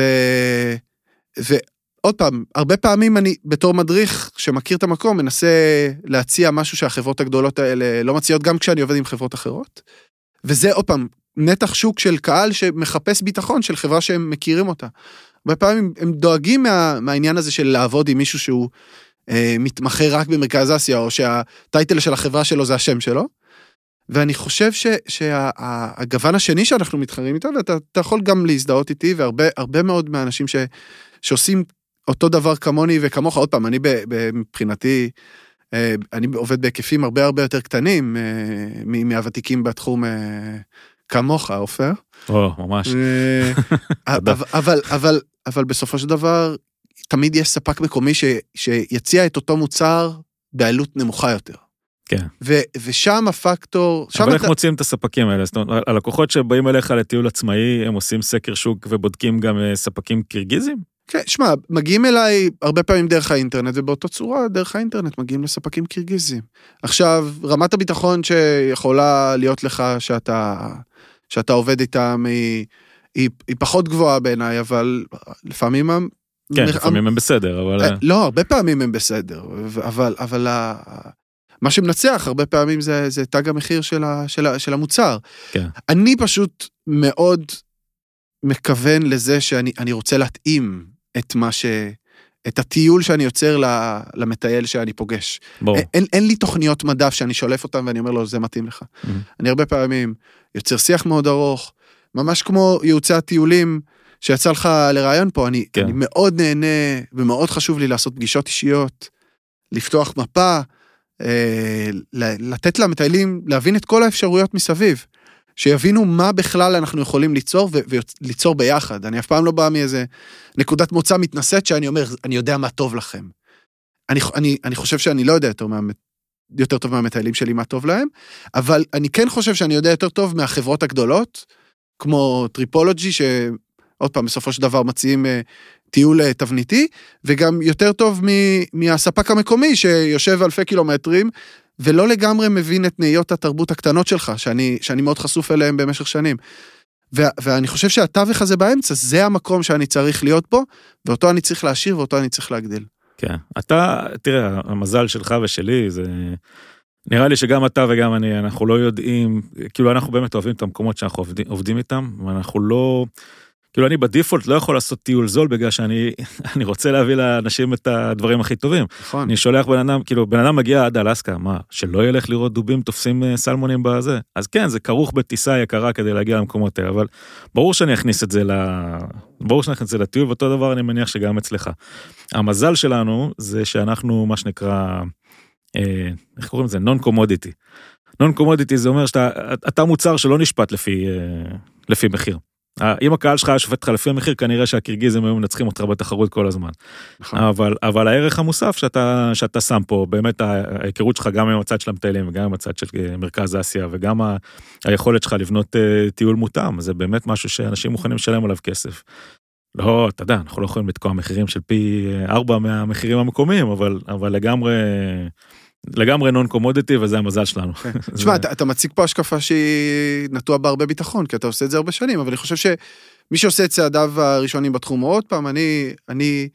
ו... עוד פעם, הרבה פעמים אני בתור מדריך שמכיר את המקום מנסה להציע משהו שהחברות הגדולות האלה לא מציעות גם כשאני עובד עם חברות אחרות. וזה עוד פעם, נתח שוק של קהל שמחפש ביטחון של חברה שהם מכירים אותה. הרבה פעמים הם דואגים מה, מהעניין הזה של לעבוד עם מישהו שהוא אה, מתמחה רק במרכז אסיה, או שהטייטל של החברה שלו זה השם שלו. ואני חושב שהגוון שה, השני שאנחנו מתחרים איתו, ואתה יכול גם להזדהות איתי, והרבה מאוד מהאנשים ש, שעושים אותו דבר כמוני וכמוך, עוד פעם, אני מבחינתי, אה, אני עובד בהיקפים הרבה הרבה יותר קטנים אה, מהוותיקים בתחום אה, כמוך, עופר. או, ממש. אבל, אבל, אבל, אבל בסופו של דבר, תמיד יש ספק מקומי ש, שיציע את אותו מוצר בעלות נמוכה יותר. כן. ו- ושם הפקטור, שם אבל איך אתה, מוצאים את הספקים האלה? זאת אומרת, הלקוחות שבאים אליך לטיול עצמאי, הם עושים סקר שוק ובודקים גם אה, ספקים קירגיזים? כן, שמע, מגיעים אליי הרבה פעמים דרך האינטרנט, ובאותה צורה, דרך האינטרנט מגיעים לספקים קירגיזים. עכשיו, רמת הביטחון שיכולה להיות לך שאתה, שאתה עובד איתם היא, היא, היא פחות גבוהה בעיניי, אבל לפעמים... כן, לפעמים הם בסדר, אבל... אה, לא, הרבה פעמים הם בסדר, אבל, אבל מה שמנצח הרבה פעמים זה, זה תג המחיר של, ה, של, ה, של המוצר. כן. אני פשוט מאוד מכוון לזה שאני אני רוצה להתאים את מה ש... את הטיול שאני יוצר למטייל שאני פוגש. ברור. אין, אין לי תוכניות מדף שאני שולף אותן ואני אומר לו, זה מתאים לך. Mhm. אני הרבה פעמים יוצר שיח מאוד ארוך, ממש כמו ייעוצי הטיולים שיצא לך לראיון פה, אני, כן. אני מאוד נהנה ומאוד חשוב לי לעשות פגישות אישיות, לפתוח מפה, לתת למטיילים להבין את כל האפשרויות מסביב. שיבינו מה בכלל אנחנו יכולים ליצור וליצור ביחד. אני אף פעם לא בא מאיזה נקודת מוצא מתנשאת שאני אומר, אני יודע מה טוב לכם. אני, אני, אני חושב שאני לא יודע יותר, מה, יותר טוב מהמטיילים שלי מה טוב להם, אבל אני כן חושב שאני יודע יותר טוב מהחברות הגדולות, כמו טריפולוגי, שעוד פעם, בסופו של דבר מציעים אה, טיול אה, תבניתי, וגם יותר טוב מ- מהספק המקומי שיושב אלפי קילומטרים, ולא לגמרי מבין את נהיות התרבות הקטנות שלך, שאני, שאני מאוד חשוף אליהם במשך שנים. ו- ואני חושב שהתווך הזה באמצע, זה המקום שאני צריך להיות בו, ואותו אני צריך להשאיר ואותו אני צריך להגדיל. כן. אתה, תראה, המזל שלך ושלי זה... נראה לי שגם אתה וגם אני, אנחנו לא יודעים, כאילו אנחנו באמת אוהבים את המקומות שאנחנו עובדים, עובדים איתם, ואנחנו לא... כאילו אני בדיפולט לא יכול לעשות טיול זול בגלל שאני אני רוצה להביא לאנשים את הדברים הכי טובים. נכון. אני שולח בן אדם, כאילו בן אדם מגיע עד אלסקה, מה, שלא ילך לראות דובים תופסים אה, סלמונים בזה? אז כן, זה כרוך בטיסה יקרה כדי להגיע למקומות האלה, אבל ברור שאני אכניס את זה ל... ברור שאני אכניס את זה לטיול, ואותו דבר אני מניח שגם אצלך. המזל שלנו זה שאנחנו מה שנקרא, אה, איך קוראים לזה? נון קומודיטי. נון קומודיטי זה אומר שאתה אתה מוצר שלא נשפט לפי, אה, לפי מחיר. אה, אם הקהל שלך היה שופט אותך לפי המחיר, כנראה שהקירגיזם היו מנצחים אותך בתחרות כל הזמן. נכון. אבל, אבל הערך המוסף שאתה, שאתה שם פה, באמת ההיכרות שלך גם עם הצד של המטיילים וגם עם הצד של אה, מרכז אסיה וגם ה, היכולת שלך לבנות uh, טיול מותאם, זה באמת משהו שאנשים מוכנים לשלם עליו כסף. לא, אתה יודע, אנחנו לא יכולים לתקוע מחירים של פי ארבע מהמחירים המקומיים, אבל, אבל לגמרי, לגמרי נון קומודיטי וזה המזל שלנו. תשמע, אתה, אתה מציג פה השקפה שהיא נטועה בהרבה ביטחון, כי אתה עושה את זה הרבה שנים, אבל אני חושב שמי שעושה את צעדיו הראשונים בתחום, עוד פעם, אני, אני,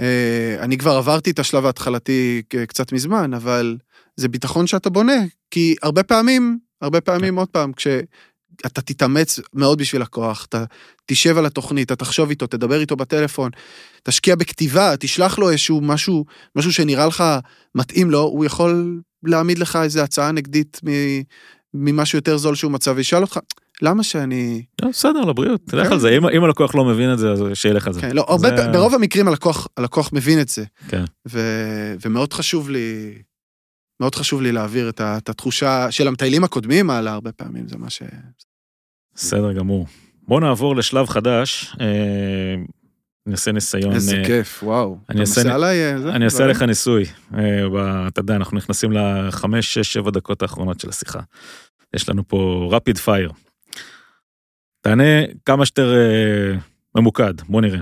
אה, אני כבר עברתי את השלב ההתחלתי קצת מזמן, אבל זה ביטחון שאתה בונה, כי הרבה פעמים, הרבה פעמים, עוד פעם, כשאתה תתאמץ מאוד בשביל הכוח, אתה תשב על התוכנית, אתה תחשוב איתו, תדבר איתו בטלפון, תשקיע בכתיבה, תשלח לו איזשהו משהו, משהו שנראה לך מתאים לו, הוא יכול להעמיד לך איזה הצעה נגדית ממשהו יותר זול שהוא מצא, וישאל אותך, למה שאני... לא, בסדר, לבריאות, תלך כן. על זה, אם, הלקוח לא מבין את זה, אז שילך על זה. כן, לא, ברוב המקרים הלקוח, מבין את זה. כן. ומאוד חשוב לי, מאוד חשוב לי להעביר את, ה, את התחושה של המטיילים הקודמים הלאה הרבה פעמים, זה מה ש... בסדר גמור. בוא נעבור לשלב חדש, אה, נעשה ניסיון. איזה אה, כיף, וואו. אני אעשה- עושה עליי... אה, זה, אני אעשה? לך ניסוי, אתה יודע, אנחנו נכנסים לחמש, שש, שבע דקות האחרונות של השיחה. יש לנו פה רפיד פייר. תענה כמה שיותר ממוקד, בוא נראה.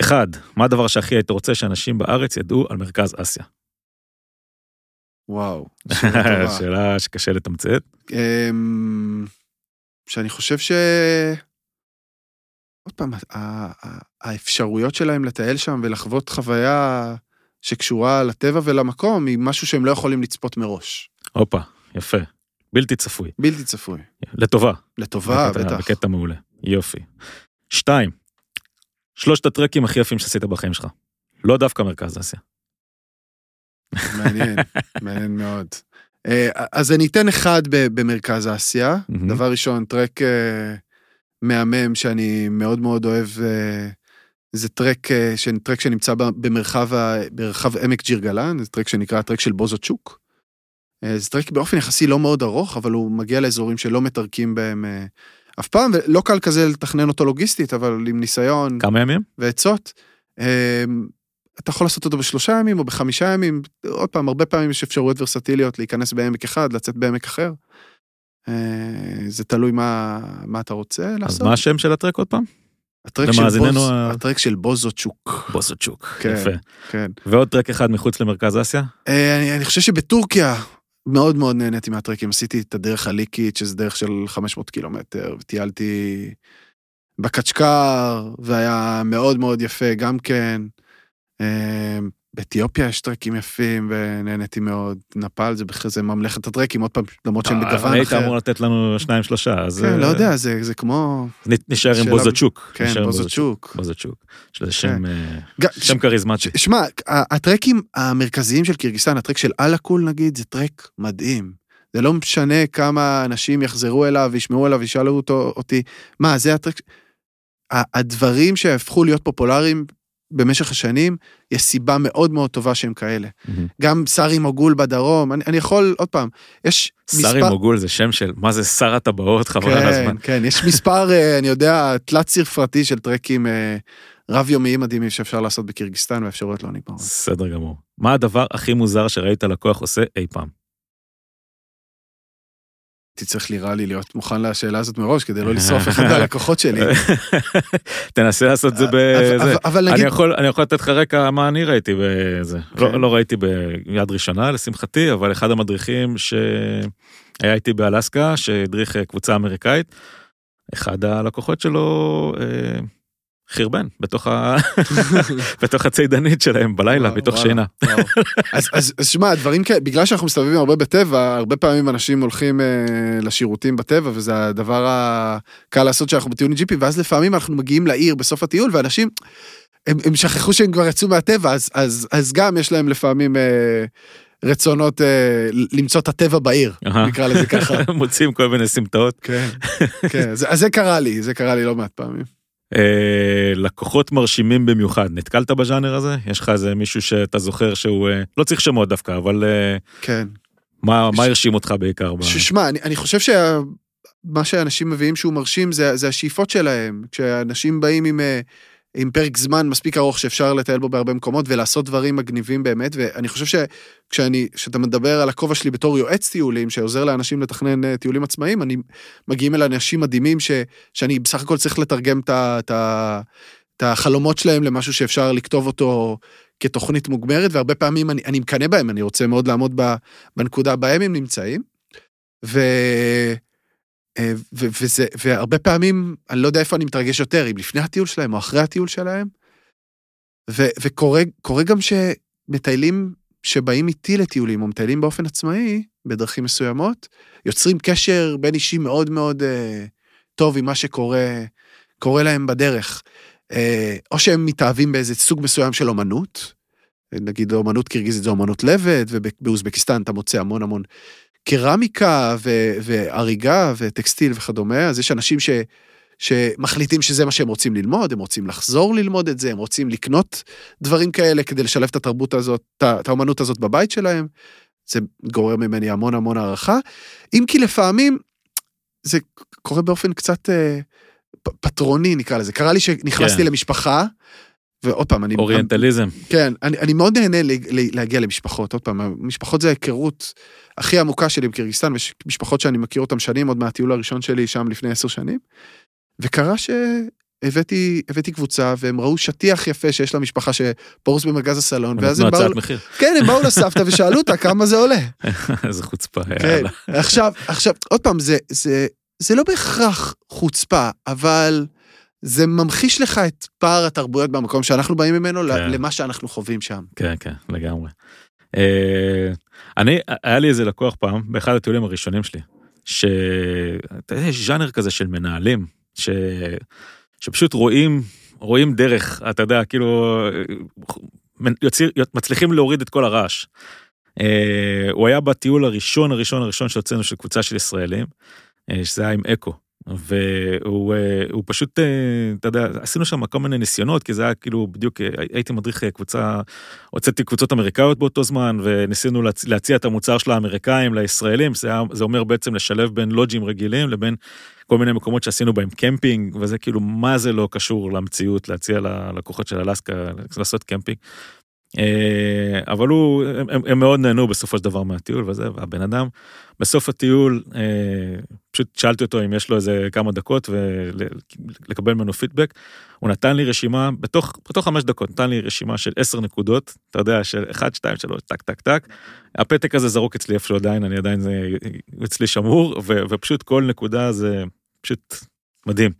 אחד, מה הדבר שהכי היית רוצה שאנשים בארץ ידעו על מרכז אסיה? וואו, שאלה שקשה לתמצת. אמ, שאני חושב ש... עוד פעם, האפשרויות שלהם לטייל שם ולחוות חוויה שקשורה לטבע ולמקום היא משהו שהם לא יכולים לצפות מראש. הופה, יפה. בלתי צפוי. בלתי צפוי. לטובה. לטובה, בקטע- בטח. בקטע מעולה. יופי. שתיים, שלושת הטרקים הכי יפים שעשית בחיים שלך. לא דווקא מרכז אסיה. מעניין, מעניין מאוד. אה, אז אני אתן אחד במרכז אסיה. דבר ראשון, טרק אה, מהמם שאני מאוד מאוד אוהב, אה, זה טרק, טרק שנמצא במרחב, במרחב עמק ג'ירגלן, זה טרק שנקרא הטרק של בוזוצ'וק. אה, זה טרק באופן יחסי לא מאוד ארוך, אבל הוא מגיע לאזורים שלא מתרקים בהם אף פעם, ולא קל כזה לתכנן אותו לוגיסטית, אבל עם ניסיון כמה ימים? ועצות. אתה יכול לעשות אותו בשלושה ימים או בחמישה ימים, עוד פעם, הרבה פעמים יש אפשרויות ורסטיליות להיכנס בעמק אחד, לצאת בעמק אחר. אה, זה תלוי מה, מה אתה רוצה אז לעשות. מה השם של הטרק עוד פעם? הטרק של, בוז, ה- הטרק של בוזוצ'וק. בוסוצ'וק. כן. יפה. כן. ועוד טרק אחד מחוץ למרכז אסיה? אה, אני, אני חושב שבטורקיה מאוד מאוד נהניתי מהטרקים. עשיתי את הדרך הליקית, שזה דרך של 500 קילומטר, וטיילתי בקצ'קר, והיה מאוד מאוד יפה גם כן. אה, באתיופיה יש טרקים יפים, ונהניתי מאוד. נפאל זה בכלל זה ממלכת הטרקים, עוד פעם, למרות שהם אה, בגוון היית אחר. אמור לתת לנו שניים שלושה, אז... כן, לא אה, יודע, זה, כמו... נ- נשאר עם בוזוצ'וק. כן, בוזוצ'וק. בוזוצ'וק. יש לזה שם אה, ג- שם כריזמטי. שמע, הטרקים המרכזיים של קירגיסטן, הטרק של אללה-קול נגיד, זה טרק מדהים. זה לא משנה כמה אנשים יחזרו אליו, ישמעו אליו, ישאלו אותו, אותי, מה, זה הטרק... הדברים שהפכו להיות פופולריים במשך השנים, יש סיבה מאוד מאוד טובה שהם כאלה. מהמם. גם סארי מוגול בדרום, אני, אני יכול, עוד פעם, יש סארי מוגול זה שם של, מה זה שר הטבעות, חבל על הזמן. כן, כן, יש מספר, אה, אני יודע, תלת ספרתי של טרקים אה, רב-יומיים מדהימים שאפשר לעשות בקירגיסטן, והאפשרויות לא נגמרות. בסדר גמור. מה הדבר הכי מוזר שראית לקוח עושה אי פעם? הייתי צריך נראה לי להיות מוכן לשאלה הזאת מראש, כדי לא לשרוף אחד מהלקוחות שלי. תנסה לעשות את זה אבל- בזה. אבל נגיד, אני יכול לתת לך רקע מה אני ראיתי בזה. כן. לא, לא ראיתי ביד ראשונה לשמחתי, אבל אחד המדריכים שהיה איתי באלסקה, שהדריך אה, קבוצה אמריקאית, אחד הלקוחות שלו אה, חרבן בתוך, ה... בתוך הצידנית שלהם בלילה, וואו, מתוך שינה. וואו. אז אז- אז שמע, דברים כאלה, בגלל שאנחנו מסתובבים הרבה בטבע, הרבה פעמים אנשים הולכים אה, לשירותים בטבע, וזה הדבר הקל לעשות שאנחנו בטיול ג'יפי, ואז לפעמים אנחנו מגיעים לעיר בסוף הטיול, ואנשים, הם, הם שכחו שהם כבר יצאו מהטבע, אז, אז, אז גם יש להם לפעמים אה, רצונות אה, למצוא את הטבע בעיר, אהה. נקרא לזה ככה. מוצאים כל מיני סמטאות. כן, כן, זה, אז זה קרה לי, זה קרה לי לא מעט פעמים. אה, לקוחות מרשימים במיוחד, נתקלת בז'אנר הזה? יש לך איזה מישהו שאתה זוכר שהוא, אה, לא צריך שמות דווקא, אבל אה, כן. מה, מה ש- הרשים אותך בעיקר? ב- ששמע, אני, אני חושב שמה שאנשים מביאים שהוא מרשים זה, זה השאיפות שלהם. כשאנשים באים עם, אה, עם פרק זמן מספיק ארוך שאפשר לטייל בו בהרבה מקומות ולעשות דברים מגניבים באמת, ואני חושב שכשאני, כשאתה מדבר על הכובע שלי בתור יועץ טיולים, שעוזר לאנשים לתכנן אה, טיולים עצמאיים, אני מגיעים אל אנשים מדהימים ש, שאני בסך הכל צריך לתרגם את החלומות שלהם למשהו שאפשר לכתוב אותו כתוכנית מוגמרת, והרבה פעמים אני, אני מקנא בהם, אני רוצה מאוד לעמוד בנקודה בהם הם נמצאים. ו... אה. וזה, והרבה פעמים, אני לא יודע איפה אני מתרגש יותר, אם לפני הטיול שלהם או אחרי הטיול שלהם. ו... וקורה קורה גם שמטיילים שבאים איתי לטיולים, או מטיילים באופן עצמאי, בדרכים מסוימות, יוצרים קשר בין אישי מאוד מאוד אה, טוב עם מה שקורה קורה להם בדרך. אה, או שהם מתאהבים באיזה סוג מסוים של אומנות, נגיד אומנות קירגיזית זה אומנות לבד, ובאוזבקיסטן אתה מוצא המון המון קרמיקה ו- והריגה וטקסטיל וכדומה, אז יש אנשים ש- שמחליטים שזה מה שהם רוצים ללמוד, הם רוצים לחזור ללמוד את זה, הם רוצים לקנות דברים כאלה כדי לשלב את התרבות הזאת, את האומנות הזאת בבית שלהם. זה גורר ממני המון המון הערכה, אם כי לפעמים זה קורה באופן קצת אה, פטרוני נקרא לזה. קרה לי שנכנסתי כן. למשפחה, ועוד פעם, אני... אוריינטליזם. כן, אני, אני מאוד נהנה ל- ל- להגיע למשפחות, עוד פעם, משפחות זה ההיכרות הכי עמוקה שלי בקירגיסטן, משפחות שאני מכיר אותן שנים, עוד מהטיול הראשון שלי שם לפני עשר שנים, וקרה שהבאתי הבאתי קבוצה, והם ראו שטיח יפה שיש למשפחה שפרוס במרכז הסלון, ואז הם באו, מחיר. כן, הם באו לסבתא ושאלו אותה כמה זה עולה. איזה חוצפה. כן, יאללה. עכשיו, עכשיו, עוד פעם, זה, זה, זה לא בהכרח חוצפה, אבל זה ממחיש לך את פער התרבויות במקום שאנחנו באים ממנו כן. למה שאנחנו חווים שם. כן, כן, לגמרי. אה, אני, היה לי איזה לקוח פעם, באחד הטיולים הראשונים שלי, שאתה יודע, יש ז'אנר כזה של מנהלים, ש... שפשוט רואים, רואים דרך, אתה יודע, כאילו, יוציר, מצליחים להוריד את כל הרעש. אה, הוא היה בטיול הראשון, הראשון, הראשון שהוצאנו של קבוצה של ישראלים, אה, שזה היה עם אקו. והוא אה, פשוט, אה, אתה יודע, עשינו שם כל מיני ניסיונות, כי זה היה כאילו בדיוק, אה, הייתי מדריך קבוצה, הוצאתי קבוצות אמריקאיות באותו זמן, וניסינו להצ- להציע את המוצר של האמריקאים לישראלים, זה, היה, זה אומר בעצם לשלב בין לוג'ים רגילים לבין כל מיני מקומות שעשינו בהם קמפינג, וזה כאילו, מה זה לא קשור למציאות להציע ללקוחות של אלסקה לעשות קמפינג. אה, אבל הוא, הם, הם מאוד נהנו בסופו של דבר מהטיול וזה, והבן אדם, בסוף הטיול, אה, פשוט שאלתי אותו אם יש לו איזה כמה דקות ולקבל ממנו פידבק. הוא נתן לי רשימה, בתוך, בתוך חמש דקות, נתן לי רשימה של עשר נקודות, אתה יודע, של 1, 2, 3, טק, טק, טק. הפתק הזה זרוק אצלי איפשהו עדיין, אני עדיין, זה אצלי שמור, ו, ופשוט כל נקודה זה פשוט מדהים.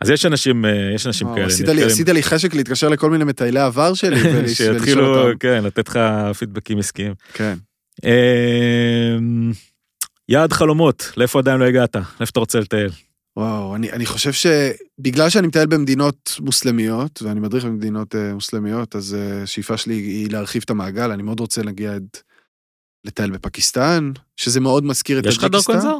אז יש אנשים, אה, יש אנשים כאלה. עשית לי, עשית לי חשק להתקשר לכל מיני מטיילי עבר שלי ולשאול שיתחילו, כן, לתת לך פידבקים עסקיים. כן. אמ, יעד חלומות, לאיפה עדיין לא הגעת? לאיפה אתה רוצה לטייל? וואו, אני, אני חושב שבגלל שאני מטייל במדינות מוסלמיות, ואני מדריך במדינות uh, מוסלמיות, אז uh, השאיפה שלי היא להרחיב את המעגל, אני מאוד רוצה להגיע עד לטייל בפקיסטן, שזה מאוד מזכיר את יש לך דרכון זר?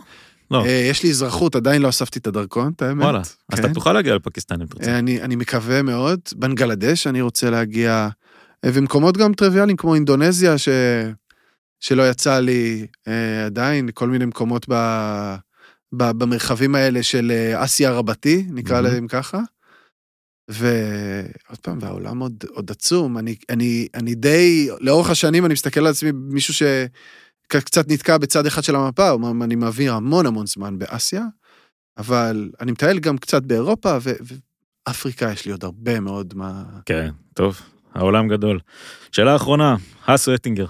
לא. Uh, יש לי אזרחות, עדיין לא אספתי את הדרכון, את האמת. וואלה, אז כן. אתה תוכל להגיע לפקיסטן אם תרצה. אני, אני מקווה מאוד. בנגלדש אני רוצה להגיע, uh, ומקומות גם טריוויאליים כמו אינדונזיה, ש, שלא יצא לי עדיין, כל מיני מקומות ב... ב- במרחבים האלה של אה, אסיה רבתי, נקרא מהמם. להם ככה. ועוד פעם, והעולם עוד, עוד עצום. אני, אני, אני די, לאורך השנים אני מסתכל על עצמי, מישהו שקצת נתקע בצד אחד של המפה, אומר, אני מעביר המון המון זמן באסיה, אבל אני מטייל גם קצת באירופה, ואפריקה יש לי עוד הרבה מאוד מה... כן, טוב, העולם גדול. שאלה אחרונה, האסו אטינגר.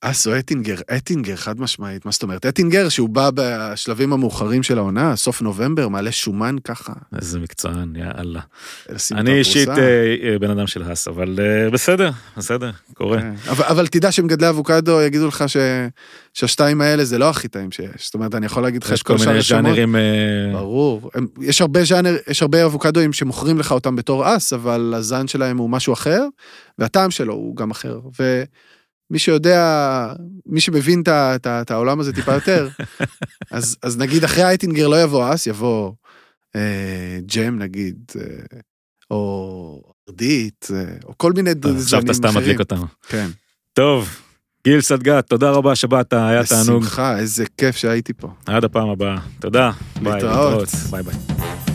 אסו אטינגר, אטינגר, חד משמעית, מה זאת אומרת? אטינגר שהוא בא בשלבים המאוחרים של העונה, סוף נובמבר, מעלה שומן ככה. איזה מקצוען, יאללה. אני אישית. אה, אה, בן אדם של האס, אבל אה, בסדר, בסדר, קורה. כן. אבל, תדע שמגדלי אבוקדו יגידו לך שהשתיים האלה זה לא הכי טעים שיש. זאת אומרת, אני יכול להגיד לך יש את כל כל שאר מיני השמות. ז'אנרים, אה, ברור. יש הרבה ז'אנר, יש הרבה אבוקדואים שמוכרים לך אותם בתור אס, אבל הזן שלהם הוא משהו אחר, והטעם שלו הוא גם אחר. ומי שיודע, מי שמבין את, העולם הזה טיפה יותר, אז, אז נגיד אחרי האייטינגר לא יבוא אס, יבוא אה, ג'ם נגיד, אה, או ארדית, אה, או כל מיני זנים אחרים. עכשיו אתה סתם מדליק אותנו. כן. טוב, גיל סדגת, תודה רבה שבאת, היה תענוג. בשמחה, איזה כיף שהייתי פה. עד הפעם הבאה. תודה. ביי, להתראות. ביי ביי.